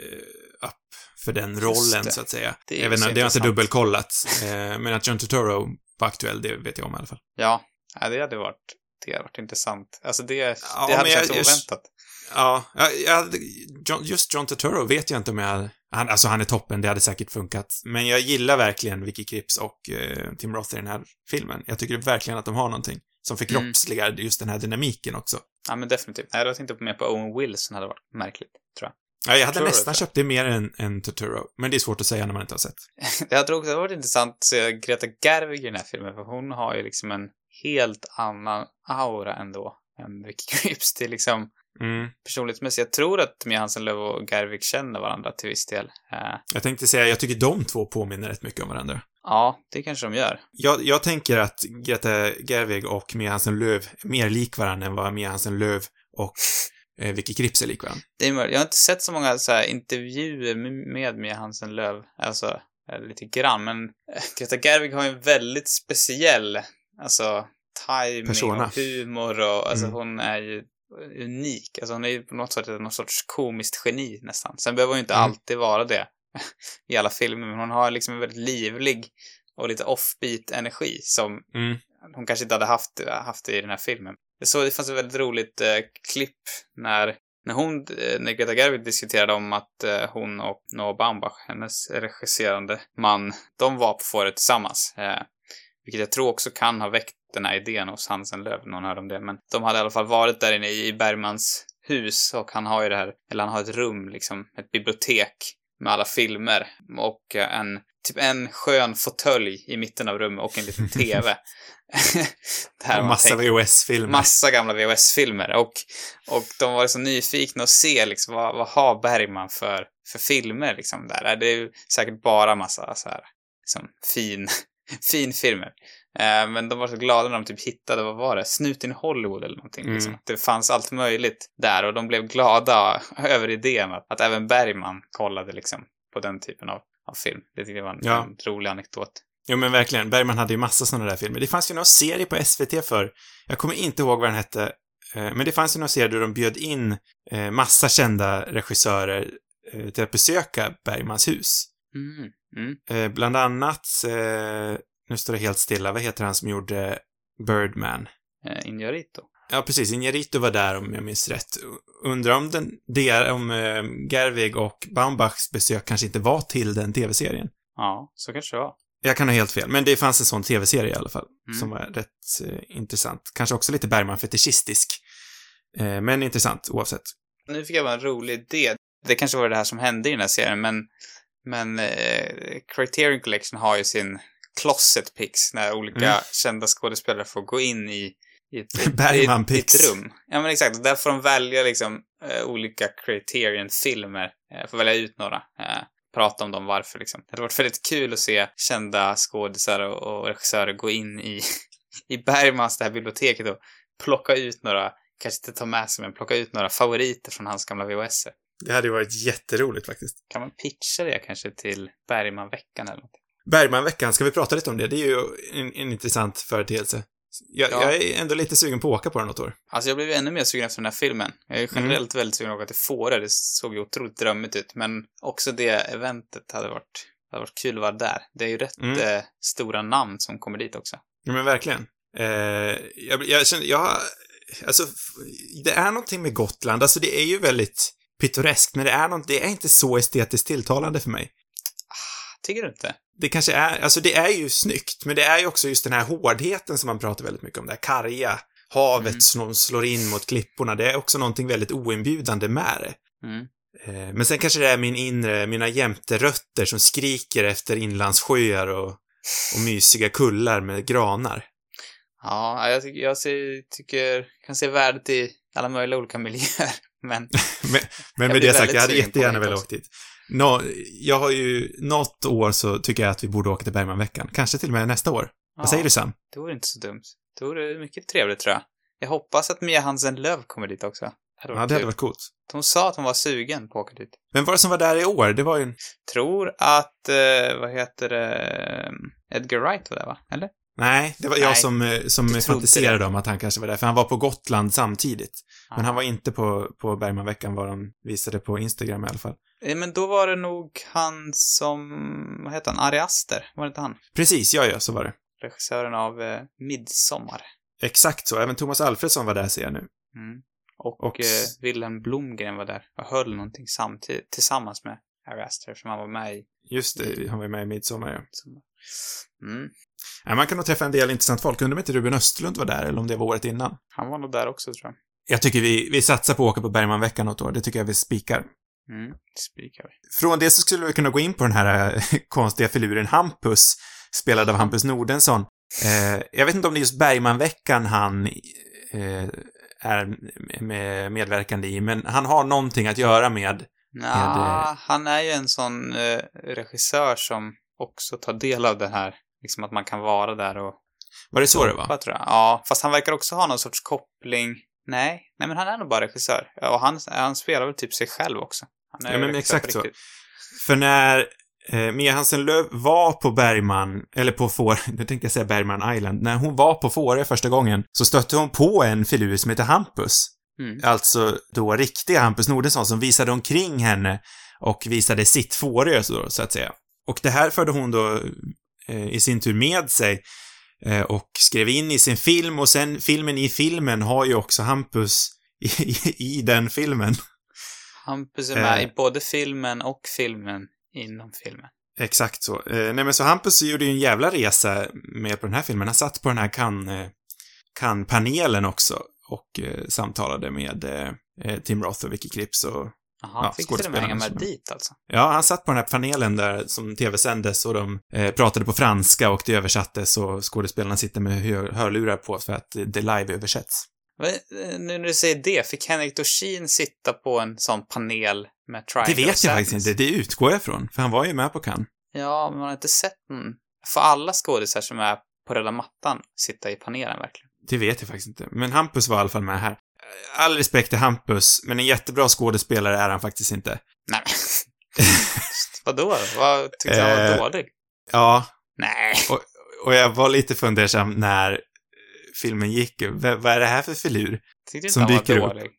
A: eh, för den rollen, så att säga.
B: Det
A: jag vet det har inte
B: intressant.
A: dubbelkollat. Eh, men att John Turturro var aktuell, det vet jag om i alla fall.
B: Ja, ja det hade varit, det hade varit intressant. Alltså det,
A: Ja,
B: det hade känts oväntat.
A: Ja, jag, jag, just John Turturro vet jag inte om jag... Han, alltså han är toppen, det hade säkert funkat. Men jag gillar verkligen Vicky Kripps och eh, Tim Roth i den här filmen. Jag tycker verkligen att de har någonting som förkroppsligar just den här dynamiken också.
B: Ja, men definitivt. Nej, jag tänkte mer på Owen Wilson hade varit märkligt, tror jag.
A: Ja, jag hade
B: Turturro,
A: nästan köpt det mer än, än Turturro, men det är svårt att säga när man inte har sett.
B: Också det hade varit intressant att se Greta Gerwig i den här filmen, för hon har ju liksom en helt annan aura ändå än Vicky Creeps. Det är liksom
A: Mm.
B: personlighetsmässigt. Jag tror att Mia Hansen-Löf och Gerwig känner varandra till viss del. Eh,
A: Jag tänkte säga, jag tycker de två påminner rätt mycket om varandra.
B: ja, det kanske de gör.
A: Jag, jag tänker att Greta Gerwig och Mia Hansen-Löf är mer lik varandra än vad Mia Hansen-Löf och eh, Vicky är varandra.
B: Det är möjligt. Jag har inte sett så många så här, intervjuer med- Mia Hansen-Löf, alltså eh, lite grann, men eh, Greta Gerwig har ju en väldigt speciell, alltså, timing
A: Persona.
B: och humor och, alltså
A: Mm.
B: hon är ju unik. Alltså hon är ju på något sätt någon sorts komiskt geni nästan. Sen behöver hon ju inte
A: Mm.
B: alltid vara det i alla filmer, men hon har liksom en väldigt livlig och lite offbeat-energi som
A: Mm.
B: hon kanske inte hade haft, haft i den här filmen. Jag såg, det fanns ett väldigt roligt eh, klipp när, när hon, eh, när Greta Gerwig diskuterade om att eh, hon och Noah Baumbach, hennes regisserande man, de var på fåret tillsammans. Eh, vilket jag tror också kan ha väckt den här idén hos Hansen Löv, någon hörde om det. Men de hade i alla fall varit där inne i Bergmans hus och han har ju det här, eller han har ett rum, liksom, ett bibliotek med alla filmer och eh, en, typ en skön fåtölj i mitten av rummet och en liten TV.
A: Och
B: man
A: massa VHS-filmer.
B: massa gamla VHS-filmer och, och de var så nyfikna att se liksom vad, vad har Bergman för, för filmer liksom där. Det är ju säkert bara massa så här liksom fin, fin filmer. Eh, men de var så glada när de typ hittade, vad var det, Snuten i Hollywood eller någonting.
A: Mm.
B: Liksom. Det fanns allt möjligt där och de blev glada över idén att, att även Bergman kollade liksom på den typen av, av film. Det tyckte jag var en,
A: Ja.
B: en rolig anekdot.
A: Jo men verkligen, Bergman hade ju massa sådana där filmer. Det fanns ju någon serie på SVT för, jag kommer inte ihåg vad den hette, eh, men det fanns ju någon serie där de bjöd in eh, massa kända regissörer eh, till att besöka Bergmans hus.
B: Mm. Mm.
A: Bland annat, nu står det helt stilla, vad heter han som gjorde Birdman?
B: Inarito.
A: Ja, precis. Inarito var där om jag minns rätt. Undrar om den, det, om eh, Gerwig och Baumbachs besök kanske inte var till den tv-serien.
B: Ja, så kanske det var.
A: Jag kan ha helt fel, men det fanns en sån tv-serie i alla fall,
B: Mm.
A: som var rätt eh, intressant. Kanske också lite Bergman-fetischistisk. Eh, men intressant oavsett.
B: Nu fick jag bara en rolig idé. Det kanske var det här som hände i den här serien, men, men eh, Criterion Collection har ju sin Closet Picks, när olika
A: Mm.
B: kända skådespelare får gå in i, i, ett,
A: Bergman
B: i, i ett rum. Ja, men exakt. Där får de välja liksom eh, olika Criterion-filmer. Eh, får välja ut några. Eh, prata om dem, varför liksom. Det hade varit väldigt kul att se kända skådisar och, och regissörer gå in i, i Bergmans, det här biblioteket och plocka ut några, kanske inte ta med sig, men plocka ut några favoriter från hans gamla VHS.
A: Det hade ju varit jätteroligt faktiskt.
B: Kan man pitcha det kanske till Bergmanveckan eller något?
A: Bergmanveckan, ska vi prata lite om det? Det är ju en, en intressant företeelse. Jag,
B: Ja.
A: jag är ändå lite sugen på att åka på den något år.
B: Alltså jag blev ännu mer sugen efter den här filmen. Jag är generellt väldigt sugen att åka till Fårö. Det såg ju otroligt drömmigt ut. Men också det eventet hade varit, hade varit kul att vara där. Det är ju rätt
A: Mm.
B: eh, stora namn som kommer dit också.
A: Ja, men verkligen. Eh, jag, jag känner, jag, alltså, det är någonting med Gotland, alltså det är ju väldigt pittoreskt, men det är något, det är inte så estetiskt tilltalande för mig.
B: Tycker du inte?
A: Det kanske är, alltså det är ju snyggt, men det är ju också just den här hårdheten som man pratar väldigt mycket om, det här karga, havet
B: Mm.
A: som slår in mot klipporna, det är också någonting väldigt oinbjudande med det.
B: Mm.
A: Eh, Men sen kanske det är min inre, mina jämterötter som skriker efter inlandssjöar och, och mysiga kullar med granar.
B: Ja, jag, tycker, jag ser, tycker, kan se värdet i alla möjliga olika miljöer. Men
A: Men, men med det sagt, jag hade jättegärna velat åka dit. Nå, jag har ju, något år så tycker jag att vi borde åka till Bergmanveckan. Kanske till och med nästa år.
B: ja,
A: Vad säger du Sam?
B: Det vore inte så dumt. Det vore mycket trevligt tror jag. Jag hoppas att Mia Hansen Löv kommer dit också. Det
A: Ja, det hade varit coolt.
B: Hon sa att hon var sugen på att åka dit.
A: Vem var det som var där i år? Det var ju en...
B: Tror att, eh, vad heter det, Edgar Wright var där va? Eller?
A: Nej, det var jag
B: Nej,
A: som, eh, som fantiserade om att han kanske var där, för han var på Gotland samtidigt. Men
B: Ja.
A: han var inte på, på Bergmanveckan, vad de visade på Instagram i alla fall.
B: Eh, Men då var det nog han som, vad heter han, Ari Aster? Var det inte han?
A: Precis, ja, ja, så var det.
B: Regissören av eh, Midsommar.
A: Exakt så. Även Thomas Alfredsson var där, ser jag nu.
B: Mm. Och,
A: Och-
B: eh, Wilhelm Blomgren var där och höll någonting samtidigt, tillsammans med Ari Aster som han var med i.
A: Just det, han var med i Midsommar, ja.
B: Midsommar. Mm.
A: ja. Man kan nog träffa en del intressant folk. Undrar om inte Ruben Östlund var där, eller om det var året innan.
B: Han var nog där också tror jag.
A: Jag tycker vi, vi satsar på att åka på Bergmanveckan något år. Det tycker jag vi spikar.
B: Mm. Spikar vi.
A: Från det så skulle vi kunna gå in på den här eh, konstiga filuren Hampus, spelad av Hampus Nordensson. Eh, jag vet inte om det är just Bergmanveckan han eh, är med, medverkande i, men han har någonting att göra med
B: Nja, han är ju en sån eh, regissör som också tar del av det här, liksom att man kan vara där och
A: Var det så det var?
B: tror jag. Ja, fast han verkar också ha någon sorts koppling. Nej, nej men han är nog bara regissör. Och han, han spelar väl typ sig själv också.
A: Ja, men exakt så. För när eh, Mia Hansen Löv var på Bergman, eller på Får, nu tänkte jag säga Bergman Island, när hon var på Fårö första gången så stötte hon på en filur som heter Hampus.
B: Mm.
A: Alltså då riktiga Hampus Nordensson som visade omkring henne och visade sitt Fårö så att säga. Och det här förde hon då eh, i sin tur med sig eh, och skrev in i sin film och sen filmen i filmen har ju också Hampus i, i, i den filmen.
B: Hampus är med
A: Eh.
B: i både filmen och filmen inom filmen.
A: Exakt så. Nej men så Hampus gjorde ju en jävla resa med på den här filmen. Han satt på den här kan, eh, kan-panelen också och samtalade med Tim Roth och Vicky Krieps och
B: Jaha,
A: Ja,
B: fick och med hänga med dit alltså.
A: Ja, han satt på den här panelen där som tv-sändes och de eh, pratade på franska och det översattes och skådespelarna sitter med hör hörlurar på för att det live-översätts.
B: Eh, Nu när du säger det, fick Henrik Dorsin sitta på en sån panel med
A: Det
B: Triangle
A: vet
B: of
A: jag faktiskt inte, det utgår jag ifrån, för han var ju med på Cannes.
B: Ja, men man har inte sett någon. Får alla skådisar som är på röda mattan sitta i panelen verkligen?
A: Det vet jag faktiskt inte. Men Hampus var i alla fall med här. All respekt till Hampus, men en jättebra skådespelare är han faktiskt inte.
B: Nej. Vadå? Vad tyckte han var
A: Eh,
B: dålig?
A: Ja,
B: Nej.
A: och jag var lite fundersam när filmen gick. V- vad är det här för filur?
B: Tyckte inte
A: som
B: han var
A: upp.
B: dålig.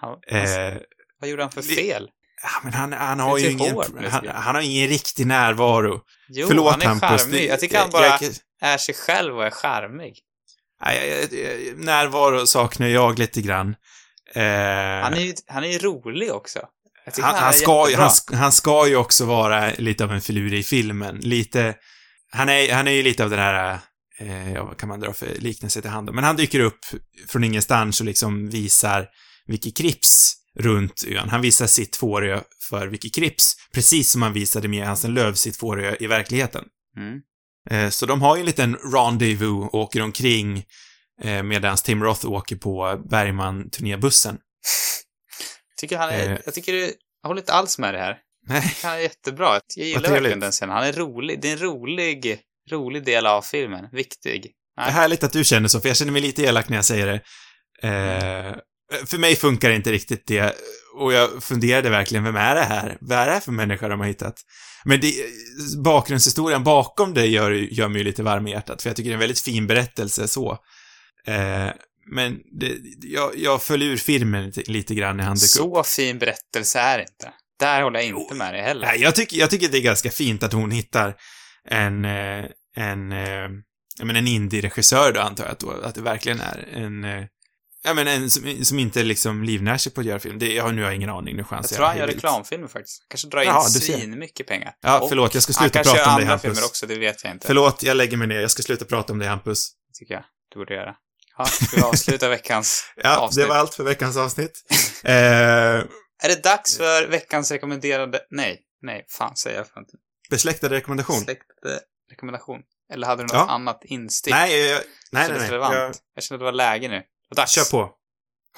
B: Han, alltså,
A: Eh,
B: vad gjorde han för fel?
A: ja, men han, han har ju ingen,
B: hård,
A: han, han har ingen riktig närvaro.
B: Jo,
A: Förlåt
B: han är
A: Hampus.
B: charmig. Jag tycker han bara
A: jag- jag-
B: är sig själv och är charmig.
A: Närvaro saknar jag lite grann. Eh,
B: Han är ju han är ju rolig också.
A: Han,
B: han,
A: han, ska, han, han ska ju också vara lite av en filur i filmen. Lite... Han är, han är ju lite av den här... Eh, vad kan man dra för liknelse till hand om? Men han dyker upp från ingenstans och liksom visar Vicky Krieps runt ön. Han visar sitt Fårö för Vicky Krieps, precis som han visade med Hansen Löv sitt Fårö i verkligheten.
B: Mm.
A: Eh, Så de har ju en liten rendezvous och åker omkring eh, medan Tim Roth åker på Bergman-turnébussen.
B: Tycker han är,
A: Eh.
B: jag tycker det, jag håller inte alls med det här.
A: Nej,
B: Han är jättebra. Jag gillar verkligen den scenen. Han är rolig. Det är en rolig, rolig del av filmen. Viktig.
A: det är
B: Nej.
A: härligt att du känner så, för jag känner mig lite elak när jag säger det. Eh, för mig funkar inte riktigt det, och jag funderade verkligen, vem är det här? Vad är det här för människa de har hittat? Men det, bakgrundshistorien bakom det gör, gör mig lite varm i hjärtat, för jag tycker det är en väldigt fin berättelse så. Eh, men det, jag, jag föll ur filmen lite, lite grann när han upp.
B: Så fin berättelse är det inte. Där håller jag inte med dig heller.
A: Nej, jag tycker, jag tycker det är ganska fint att hon hittar en, eh, en, eh, jag menar en indie-regissör då antar jag att, att det verkligen är en, eh, ja men en som, som inte liksom livnär sig på att göra film. Det, jag, nu har jag ingen aning, nu
B: jag
A: chansar
B: tror han gör reklamfilmer faktiskt. Han kanske drar in
A: Jaha,
B: svin mycket pengar.
A: Ja,
B: Och
A: förlåt, jag ska
B: Han
A: sluta
B: kanske
A: prata
B: gör
A: om
B: andra
A: Hampus.
B: filmer också, det vet jag inte.
A: Förlåt, jag lägger mig ner. Jag ska sluta prata om dig Hampus.
B: tycker jag du borde göra. Ja, ska vi avsluta veckans
A: Ja,
B: avsnitt?
A: det var allt för veckans avsnitt. eh,
B: Är det dags för veckans rekommenderade... Nej, nej, fan säger jag för någonting.
A: besläktad rekommendation.
B: Släktade rekommendation. Eller hade du något
A: Ja.
B: annat instick?
A: Nej, jag, nej, nej, nej.
B: relevant.
A: Jag,
B: Jag kände att det var läge nu. Dags.
A: kör på.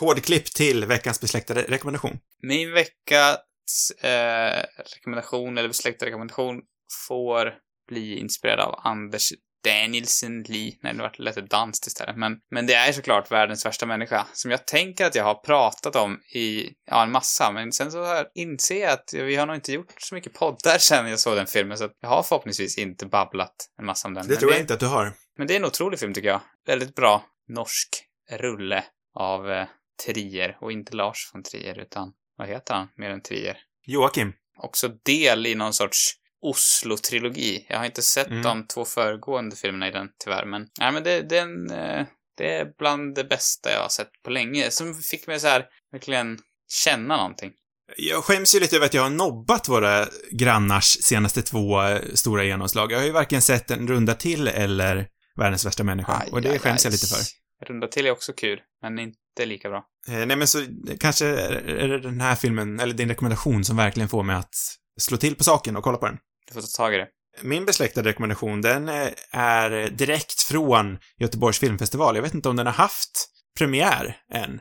A: Hårdklipp till veckans besläktade rekommendation.
B: Min veckans eh, rekommendation, eller besläktad rekommendation, får bli inspirerad av Anders Danielsen Lee. Nej, det vart lite danskt istället. Men, men det är såklart världens värsta människa, som jag tänker att jag har pratat om i, ja, en massa. Men sen så jag inser jag att vi har nog inte gjort så mycket poddar sen jag såg den filmen, så att jag har förhoppningsvis inte babblat en massa om den.
A: Det
B: Men
A: tror jag inte att du har.
B: men det är en otrolig film tycker jag. Väldigt bra norsk rulle av eh, Trier. Och inte Lars von Trier, utan vad heter han mer än Trier?
A: Joakim.
B: Också del i någon sorts Oslo-trilogi. Jag har inte sett
A: Mm.
B: de två föregående filmerna i den tyvärr, men, nej, men det, det, är en, eh, det är bland det bästa jag har sett på länge. Som fick mig så här verkligen känna någonting.
A: Jag skäms ju lite över att jag har nobbat våra grannars senaste två eh, stora genomslag. Jag har ju varken sett en runda till eller världens värsta människa.
B: Aj,
A: och det
B: aj,
A: skäms jag
B: aj.
A: lite för.
B: Runda till är också kul, men inte lika bra.
A: Eh, nej men så, kanske är det den här filmen, eller din rekommendation, som verkligen får mig att slå till på saken och kolla på den.
B: Du får ta tag i det.
A: Min besläktade rekommendation, den eh, är direkt från Göteborgs filmfestival. Jag vet inte om den har haft premiär än.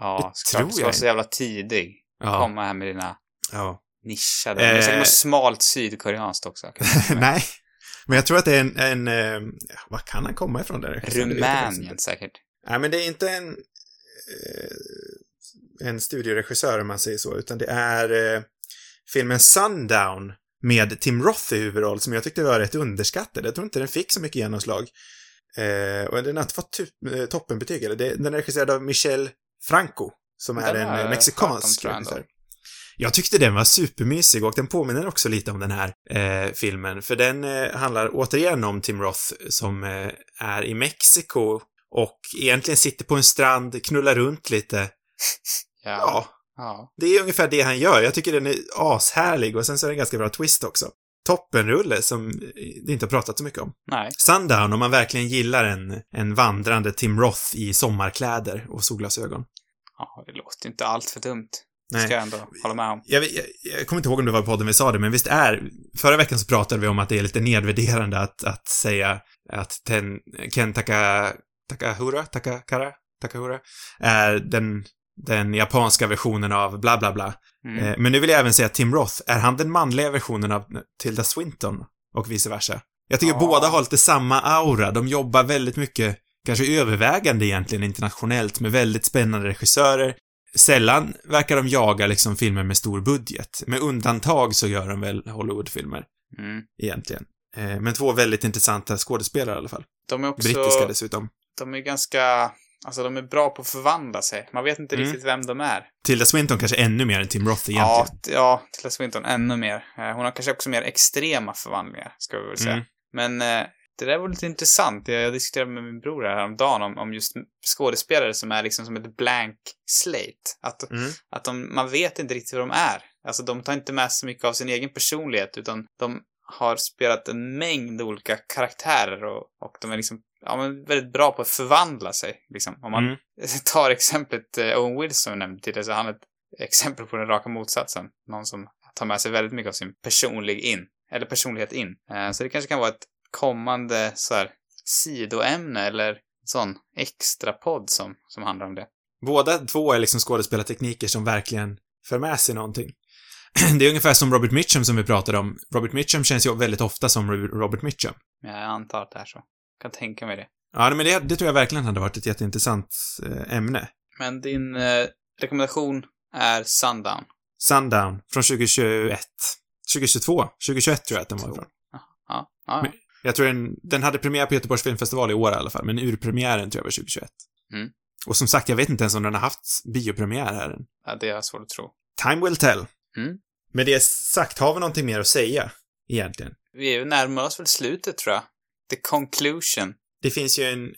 B: Ja,
A: Det tror
B: Du ska
A: jag
B: vara så jävla tidig.
A: Ja.
B: Komma här med dina
A: ja.
B: nischade. Det är säkert
A: Eh.
B: något smalt sydkoreanskt också.
A: nej. Men jag tror att det är en, en eh, vad kan han komma ifrån där?
B: Rumänien säkert.
A: Nej, men det är inte en, eh, en studioregissör om man säger så, utan det är eh, filmen Sundown med Tim Roth i huvudroll som jag tyckte var rätt underskattad. Jag tror inte den fick så mycket genomslag. Eh, och den har inte fått eh, toppenbetyg. Eller den är regisserad av Michel Franco, som är
B: Den
A: en
B: har
A: eh, mexikansk regissör. Jag tyckte den var supermysig och den påminner också lite om den här eh, filmen, för den eh, handlar återigen om Tim Roth som eh, är i Mexiko och egentligen sitter på en strand, knullar runt lite. Ja,
B: ja.
A: det är ungefär det han gör. Jag tycker den är ashärlig och sen så är det en ganska bra twist också. Toppenrulle som det inte har pratat så mycket om.
B: Nej.
A: Sundown, om man verkligen gillar en, en vandrande Tim Roth i sommarkläder och solglasögon.
B: Ja, det låter inte allt för dumt.
A: Nej.
B: ska jag ändå hålla med om.
A: Jag, jag, jag kommer inte ihåg om det var i podden vi sa det, men visst är... Förra veckan så pratade vi om att det är lite nedvärderande att, att säga att ten, Ken Taka, Takahura, Takakara, Takahura, är den, den japanska versionen av bla bla bla.
B: Mm.
A: Eh, men nu vill jag även säga att Tim Roth, är han den manliga versionen av Tilda Swinton? Och vice versa. Jag tycker
B: Ja.
A: båda har lite samma aura. De jobbar väldigt mycket, kanske övervägande egentligen internationellt, med väldigt spännande regissörer. Sällan verkar de jaga liksom filmer med stor budget. Med undantag så gör de väl Hollywoodfilmer,
B: Mm.
A: egentligen. Eh, men två väldigt intressanta skådespelare i alla fall.
B: De är också...
A: Brittiska dessutom.
B: De är ganska... Alltså de är bra på att förvandla sig. Man vet inte
A: Mm.
B: riktigt vem de är.
A: Tilda Swinton kanske ännu mer än Tim Roth egentligen.
B: Ja, ja, Tilda Swinton ännu mer. Eh, Hon har kanske också mer extrema förvandlingar, ska vi väl säga.
A: Mm.
B: Men eh, det där var lite intressant. Jag, jag diskuterade med min bror här häromdagen om, om just skådespelare som är liksom som ett blank slate. Att,
A: Mm.
B: att de, man vet inte riktigt vad de är. Alltså de tar inte med så mycket av sin egen personlighet utan de har spelat en mängd olika karaktärer och, och de är liksom ja, men väldigt bra på att förvandla sig. Liksom. Om man
A: Mm.
B: tar exemplet eh, Owen Wilson nämnde tidigare så är han ett exempel på den raka motsatsen. Någon som tar med sig väldigt mycket av sin personlig in, eller personlighet in. Eh, så det kanske kan vara ett kommande så här, sidoämne eller sån extra podd som, som handlar om det.
A: Båda två är liksom skådespelartekniker som verkligen för med sig någonting. Det är ungefär som Robert Mitchum som vi pratade om. Robert Mitchum känns ju väldigt ofta som Robert Mitchum.
B: Men jag antar att det är så. kan tänka mig det.
A: Ja, men det, det tror jag verkligen hade varit ett jätteintressant eh, ämne.
B: Men din eh, rekommendation är Sundown.
A: Sundown från 2021. 2022? 2021 tror jag att den var ifrån.
B: Ja, ja, ja.
A: Men- Jag tror den, den hade premiär på Göteborgs filmfestival i år i alla fall, men urpremiären tror jag var 2021.
B: Mm.
A: Och som sagt, jag vet inte ens om den har haft biopremiär här än.
B: ja det är svårt att tro.
A: Time will tell.
B: Mm.
A: Med det sagt, har vi någonting mer att säga, egentligen?
B: Vi är närmar oss väl slutet tror jag. The conclusion.
A: Det finns ju en...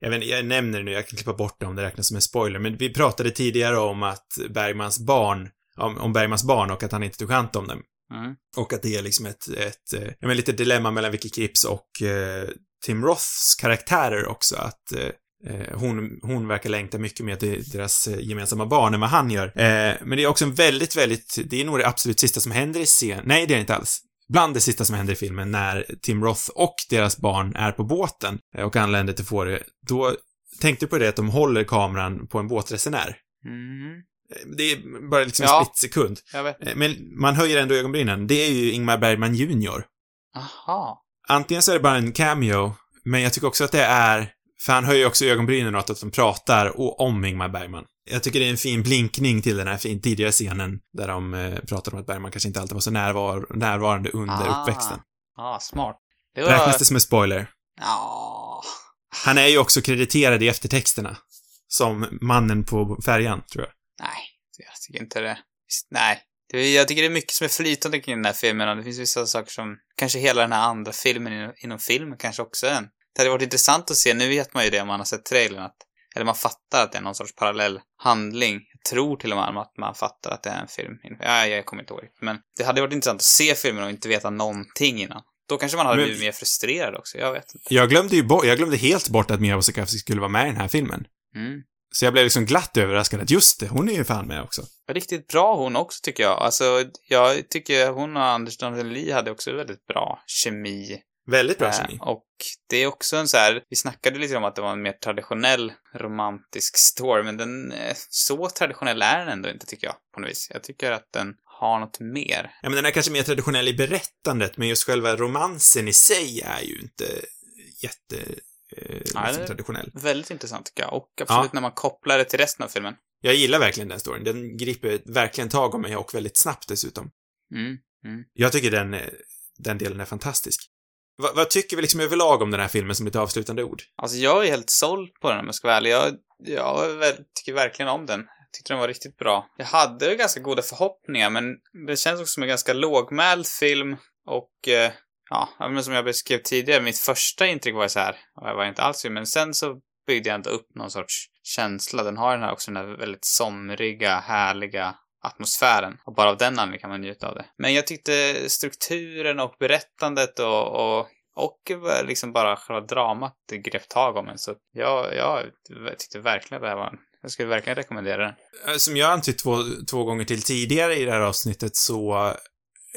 A: Jag vet jag nämner det nu, jag kan klippa bort det om det räknas som en spoiler, men vi pratade tidigare om att Bergmans barn, om, om Bergmans barn och att han inte tog hand om dem.
B: Mm.
A: Och att det är liksom ett, ett, eh, ja men lite dilemma mellan Vicky Kripps och eh, Tim Roths karaktärer också, att eh, eh, hon, hon verkar längta mycket mer till deras eh, gemensamma barn än vad han gör. Eh, men det är också en väldigt, väldigt, det är nog det absolut sista som händer i scen. Nej, det är det inte alls. Bland det sista som händer i filmen när Tim Roth och deras barn är på båten eh, och anländer till Fårö, då tänkte du på det att de håller kameran på en båtresenär.
B: Mm.
A: Det är bara liksom en
B: Ja.
A: split sekund.
B: Jag vet.
A: Eh, Men man höjer ändå ögonbrynen. Det är ju Ingmar Bergman Jr.
B: Aha.
A: Antingen så är det bara en cameo, men jag tycker också att det är, för han höjer också ögonbrynen åt att de pratar och om Ingmar Bergman. Jag tycker det är en fin blinkning till den här fin, tidigare scenen där de eh, pratar om att Bergman kanske inte alltid var så närvar närvarande under
B: Ah.
A: uppväxten.
B: Ah, smart. Det var...
A: Räknas det som en spoiler?
B: Ja.
A: Han är ju också krediterad i eftertexterna. Som mannen på färjan, tror jag.
B: Nej, jag tycker inte det. Visst, Nej. Jag tycker det är mycket som är flytande kring den här filmen och det finns vissa saker som, kanske hela den här andra filmen inom, inom film kanske också är en. Det hade varit intressant att se, nu vet man ju det om man har sett trailern, att, eller man fattar att det är någon sorts parallell handling. Jag tror till och med att man fattar att det är en film. Ja, jag kommer inte ihåg men det hade varit intressant att se filmen och inte veta någonting innan. Då kanske man hade
A: Men-
B: blivit mer frustrerad också, jag vet inte.
A: Jag glömde ju bort, jag glömde helt bort att Mia Wasikowski skulle vara med i den här filmen.
B: Mm.
A: Så jag blev liksom glatt överraskad att just det, hon är ju fan med också.
B: Riktigt bra hon också tycker jag. Alltså, jag tycker hon och Anders Lee hade också väldigt bra kemi.
A: Väldigt bra
B: Eh,
A: kemi.
B: Och det är också en så här, vi snackade lite om att det var en mer traditionell romantisk story, men den, eh, så traditionell är den ändå inte tycker jag, på något vis. Jag tycker att den har något mer.
A: Ja, men den är kanske mer traditionell i berättandet, men just själva romansen i sig är ju inte jätte... Eh,
B: Nej,
A: liksom traditionell.
B: Väldigt intressant tycker jag. Och absolut när man kopplar det till resten av filmen.
A: Jag gillar verkligen den storyn. Den griper verkligen tag om mig och väldigt snabbt dessutom.
B: Mm.
A: Jag tycker den, eh, den delen är fantastisk. Va, vad tycker vi liksom överlag om den här filmen som lite avslutande ord?
B: Alltså jag är helt såld på den om jag ska vara ärlig. Jag, jag tycker verkligen om den. Jag tyckte den var riktigt bra. Jag hade ganska goda förhoppningar, men det känns också som en ganska lågmäld film och eh, ja, men som jag beskrev tidigare, mitt första intryck var så här, och jag var inte alls men sen så byggde jag ändå upp någon sorts känsla. Den har den här också den här väldigt somriga, härliga atmosfären. Och bara av den anledningen kan man njuta av det. Men jag tyckte strukturen och berättandet och, och och liksom bara själva dramat grepp grep tag om en. Så jag, jag tyckte verkligen det här var en jag skulle verkligen rekommendera den.
A: Eh, som jag antytt två, två gånger till tidigare i det här avsnittet så...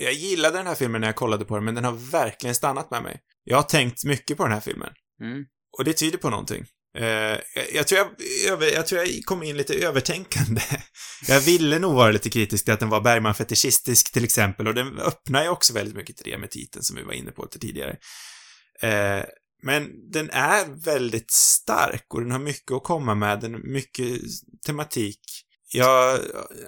A: Jag gillade den här filmen när jag kollade på den, men den har verkligen stannat med mig. Jag har tänkt mycket på den här filmen.
B: Mm.
A: Och det tyder på någonting. Uh, jag, jag, tror jag, jag, tror jag kom in lite övertänkande. jag ville nog vara lite kritisk till att den var Bergman-fetischistisk till exempel, och den öppnar ju också väldigt mycket till det med titeln som vi var inne på lite tidigare. Uh, men den är väldigt stark och den har mycket att komma med, den har mycket tematik. Jag,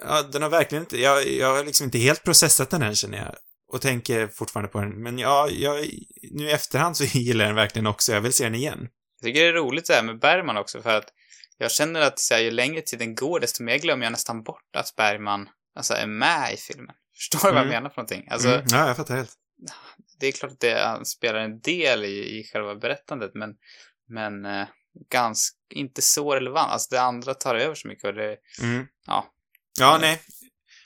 A: ja, den har verkligen inte, jag, jag har liksom inte helt processat den än känner jag. Och tänker fortfarande på den. Men ja, jag, nu i efterhand så gillar jag den verkligen också. Jag vill se den igen.
B: Jag tycker det är roligt det här med Bergman också för att jag känner att så här, ju längre tiden går desto mer glömmer jag nästan bort att Bergman alltså, är med i filmen. Förstår du mm. vad jag mm. menar för någonting? Alltså,
A: mm. Ja, jag fattar helt
B: det är klart att det spelar en del i, i själva berättandet, men, men eh, ganska, inte så relevant. Alltså det andra tar över så mycket och det,
A: mm.
B: ja.
A: Ja, nej.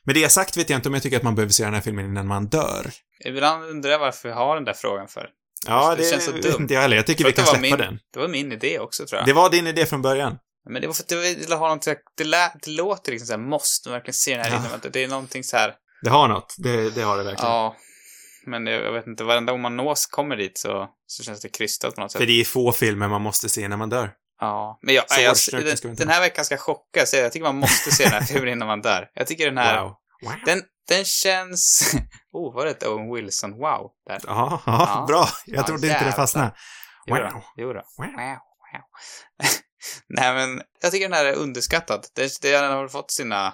A: Med det sagt vet jag inte om jag tycker att man behöver se den här filmen innan man dör.
B: Ibland undrar jag varför jag har den där frågan för.
A: Ja, det, det känns så dumt. inte jag heller. Jag tycker för vi kan släppa
B: min,
A: den.
B: Det var min idé också, tror jag.
A: Det var din idé från början.
B: Men det var för att jag ville ha någonting, det, lä, det låter liksom såhär, måste verkligen se den här ja. innan. Det är någonting så här.
A: Det har något. Det, det har det verkligen.
B: Ja. Men jag, jag vet inte, varenda gång man nås kommer dit så, så känns det krystat på något sätt.
A: För det är få filmer man måste se när man dör.
B: Ja, men jag, jag, jag den, den, här veckan ska jag chocka, så jag tycker man måste se den här filmen innan man dör. Jag tycker den här,
A: wow. Wow.
B: Den, den känns, oh, var det ett Owen Wilson wow?
A: Där. Ja, ja, bra. Jag ja, trodde inte det fastnade.
B: Wow. Jo, jo då. Wow. wow. Nej, men jag tycker den här är underskattad. Det, det, den har fått sina,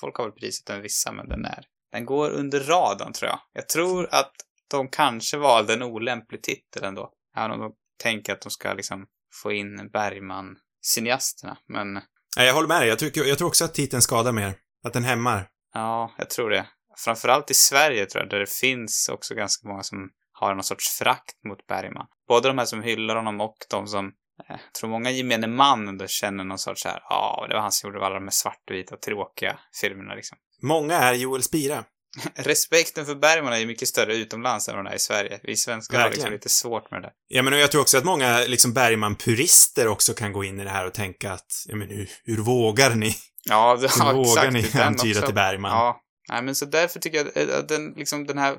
B: folk har väl prisat den vissa, men den är den går under radarn, tror jag. Jag tror att de kanske valde en olämplig titel ändå. Även om de tänker att de ska liksom få in Bergman-cineasterna, men...
A: Nej, jag håller med dig. Jag, tycker, jag tror också att titeln skadar mer. Att den hämmar.
B: Ja, jag tror det. Framförallt i Sverige, tror jag, där det finns också ganska många som har någon sorts frakt mot Bergman. Både de här som hyllar honom och de som jag tror många gemene man ändå känner någon sorts här, ja, det var han som gjorde alla de här svartvita tråkiga filmerna liksom.
A: Många är Joel Spira.
B: Respekten för Bergman är ju mycket större utomlands än vad den är i Sverige. Vi svenskar Verkligen. har liksom lite svårt med det.
A: Ja, men jag tror också att många liksom Bergman-purister också kan gå in i det här och tänka att, ja men hur, hur vågar ni?
B: Ja, det,
A: hur
B: ja,
A: vågar ni antyda till Bergman?
B: Ja, nej men så därför tycker jag att den, liksom den här,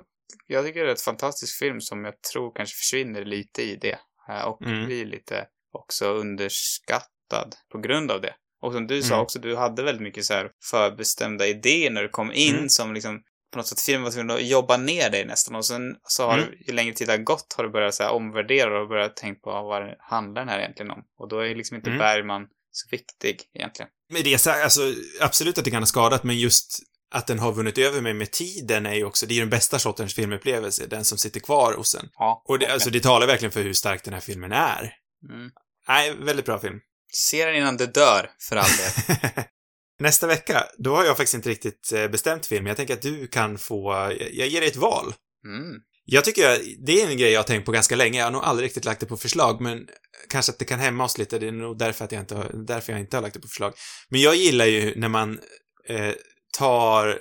B: jag tycker det är ett fantastisk film som jag tror kanske försvinner lite i det. Eh, och mm. blir lite också underskattad på grund av det. Och som du mm. sa också, du hade väldigt mycket så här förbestämda idéer när du kom in mm. som liksom på något sätt filmen var tvungen att jobba ner dig nästan och sen så har mm. du, ju längre tid har gått har du börjat så här omvärdera och börjat tänka på vad det handlar den här egentligen om. Och då är liksom inte mm. Bergman så viktig egentligen.
A: Men det är så här, alltså absolut att det kan ha skadat, men just att den har vunnit över mig med tiden är ju också, det är ju den bästa sortens filmupplevelse, den som sitter kvar hos en.
B: Ja,
A: och det, okay. alltså det talar verkligen för hur stark den här filmen är.
B: Mm.
A: Nej, väldigt bra film.
B: Se den innan du dör, för all del.
A: Nästa vecka, då har jag faktiskt inte riktigt eh, bestämt film. Jag tänker att du kan få, jag ger dig ett val.
B: Mm.
A: Jag tycker, det är en grej jag har tänkt på ganska länge. Jag har nog aldrig riktigt lagt det på förslag, men kanske att det kan hämma oss lite. Det är nog därför att jag inte har, därför jag inte har lagt det på förslag. Men jag gillar ju när man eh, tar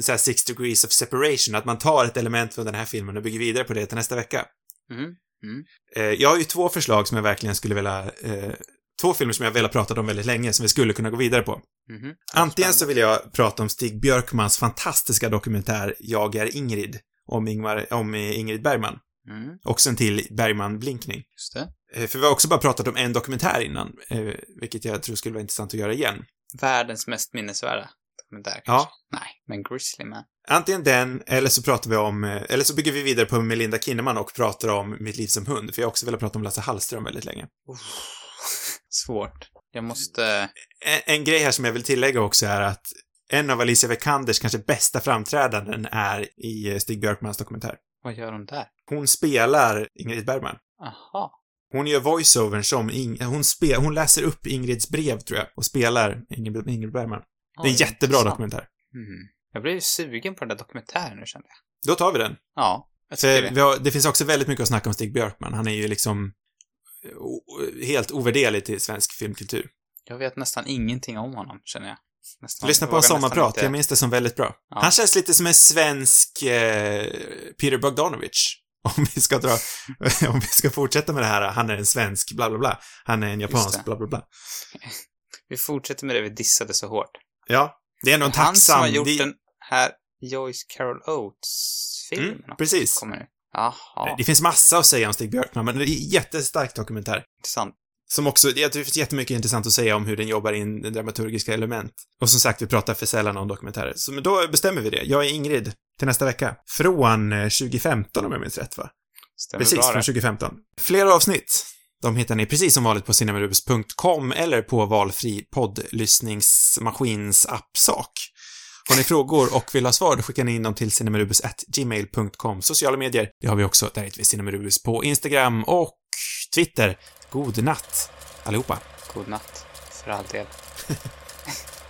A: så här six degrees of separation, att man tar ett element från den här filmen och bygger vidare på det till nästa vecka.
B: Mm. Mm.
A: Eh, jag har ju två förslag som jag verkligen skulle vilja eh, två filmer som jag velat prata om väldigt länge, som vi skulle kunna gå vidare på.
B: Mm -hmm.
A: Antingen så vill jag prata om Stig Björkmans fantastiska dokumentär Jag är Ingrid, om, Ingmar, om Ingrid Bergman.
B: Mm.
A: Också en till Bergman-blinkning.
B: Just det.
A: Eh, för vi har också bara pratat om en dokumentär innan, eh, vilket jag tror skulle vara intressant att göra igen.
B: Världens mest minnesvärda dokumentär kanske?
A: Ja.
B: Nej, men Grizzly Man.
A: Antingen den, eller så pratar vi om, eh, eller så bygger vi vidare på Melinda Kinnaman och pratar om Mitt liv som hund, för jag har också velat prata om Lasse Hallström väldigt länge.
B: Uff. Svårt. Jag måste...
A: En, en, grej här som jag vill tillägga också är att en av Alicia Vikanders kanske bästa framträdanden är i Stig Björkmans dokumentär.
B: Vad gör hon där?
A: Hon spelar Ingrid Bergman.
B: Aha.
A: Hon gör voiceovern som, In hon, spe hon läser upp Ingrids brev, tror jag, och spelar Ingrid, Ingrid Bergman. Det är en jättebra
B: intressant.
A: dokumentär.
B: Mm. Jag blev ju sugen på den där dokumentären nu kände jag.
A: Då tar vi den.
B: Ja, jag tycker det.
A: har, det finns också väldigt mycket att snacka om Stig Björkman. Han är ju liksom o, helt ovärderlig till svensk filmkultur.
B: Jag vet nästan ingenting om honom, känner jag. Nästan,
A: Lyssna på en sommarprat,
B: inte-
A: jag minns det som väldigt bra.
B: Ja.
A: Han känns lite som en svensk eh, Peter Bogdanovich. Om vi ska dra, om vi ska fortsätta med det här, han är en svensk, bla bla bla. Han är en japansk, bla bla bla.
B: Vi fortsätter med det vi dissade så hårt.
A: Ja, det är ändå en
B: är han som
A: tacksam...
B: har gjort
A: det,
B: den här Joyce Carol Oates-filmen.
A: mm, precis.
B: Kommer nu. Jaha,
A: Det finns massa att säga om Stig Björkman, men det är en jättestark dokumentär.
B: intressant.
A: Som också, det finns jättemycket intressant att säga om hur den jobbar in dramaturgiska element. Och som sagt, vi pratar för sällan om dokumentärer. Så men då bestämmer vi det. Jag är Ingrid, till nästa vecka. Från eh, 2015 om jag minns rätt va?
B: Stämmer
A: Precis,
B: bra
A: från
B: det.
A: 2015. Fler avsnitt, de hittar ni precis som vanligt på cinemarubus.com eller på valfri poddlyssningsmaskins appsak. Har ni frågor och vill ha svar, då skickar ni in dem till cinemarubus.gmail.com. Sociala medier, det har vi också. Där heter vi Cinemarubus på Instagram och Twitter. God natt, allihopa.
B: God natt, för all del.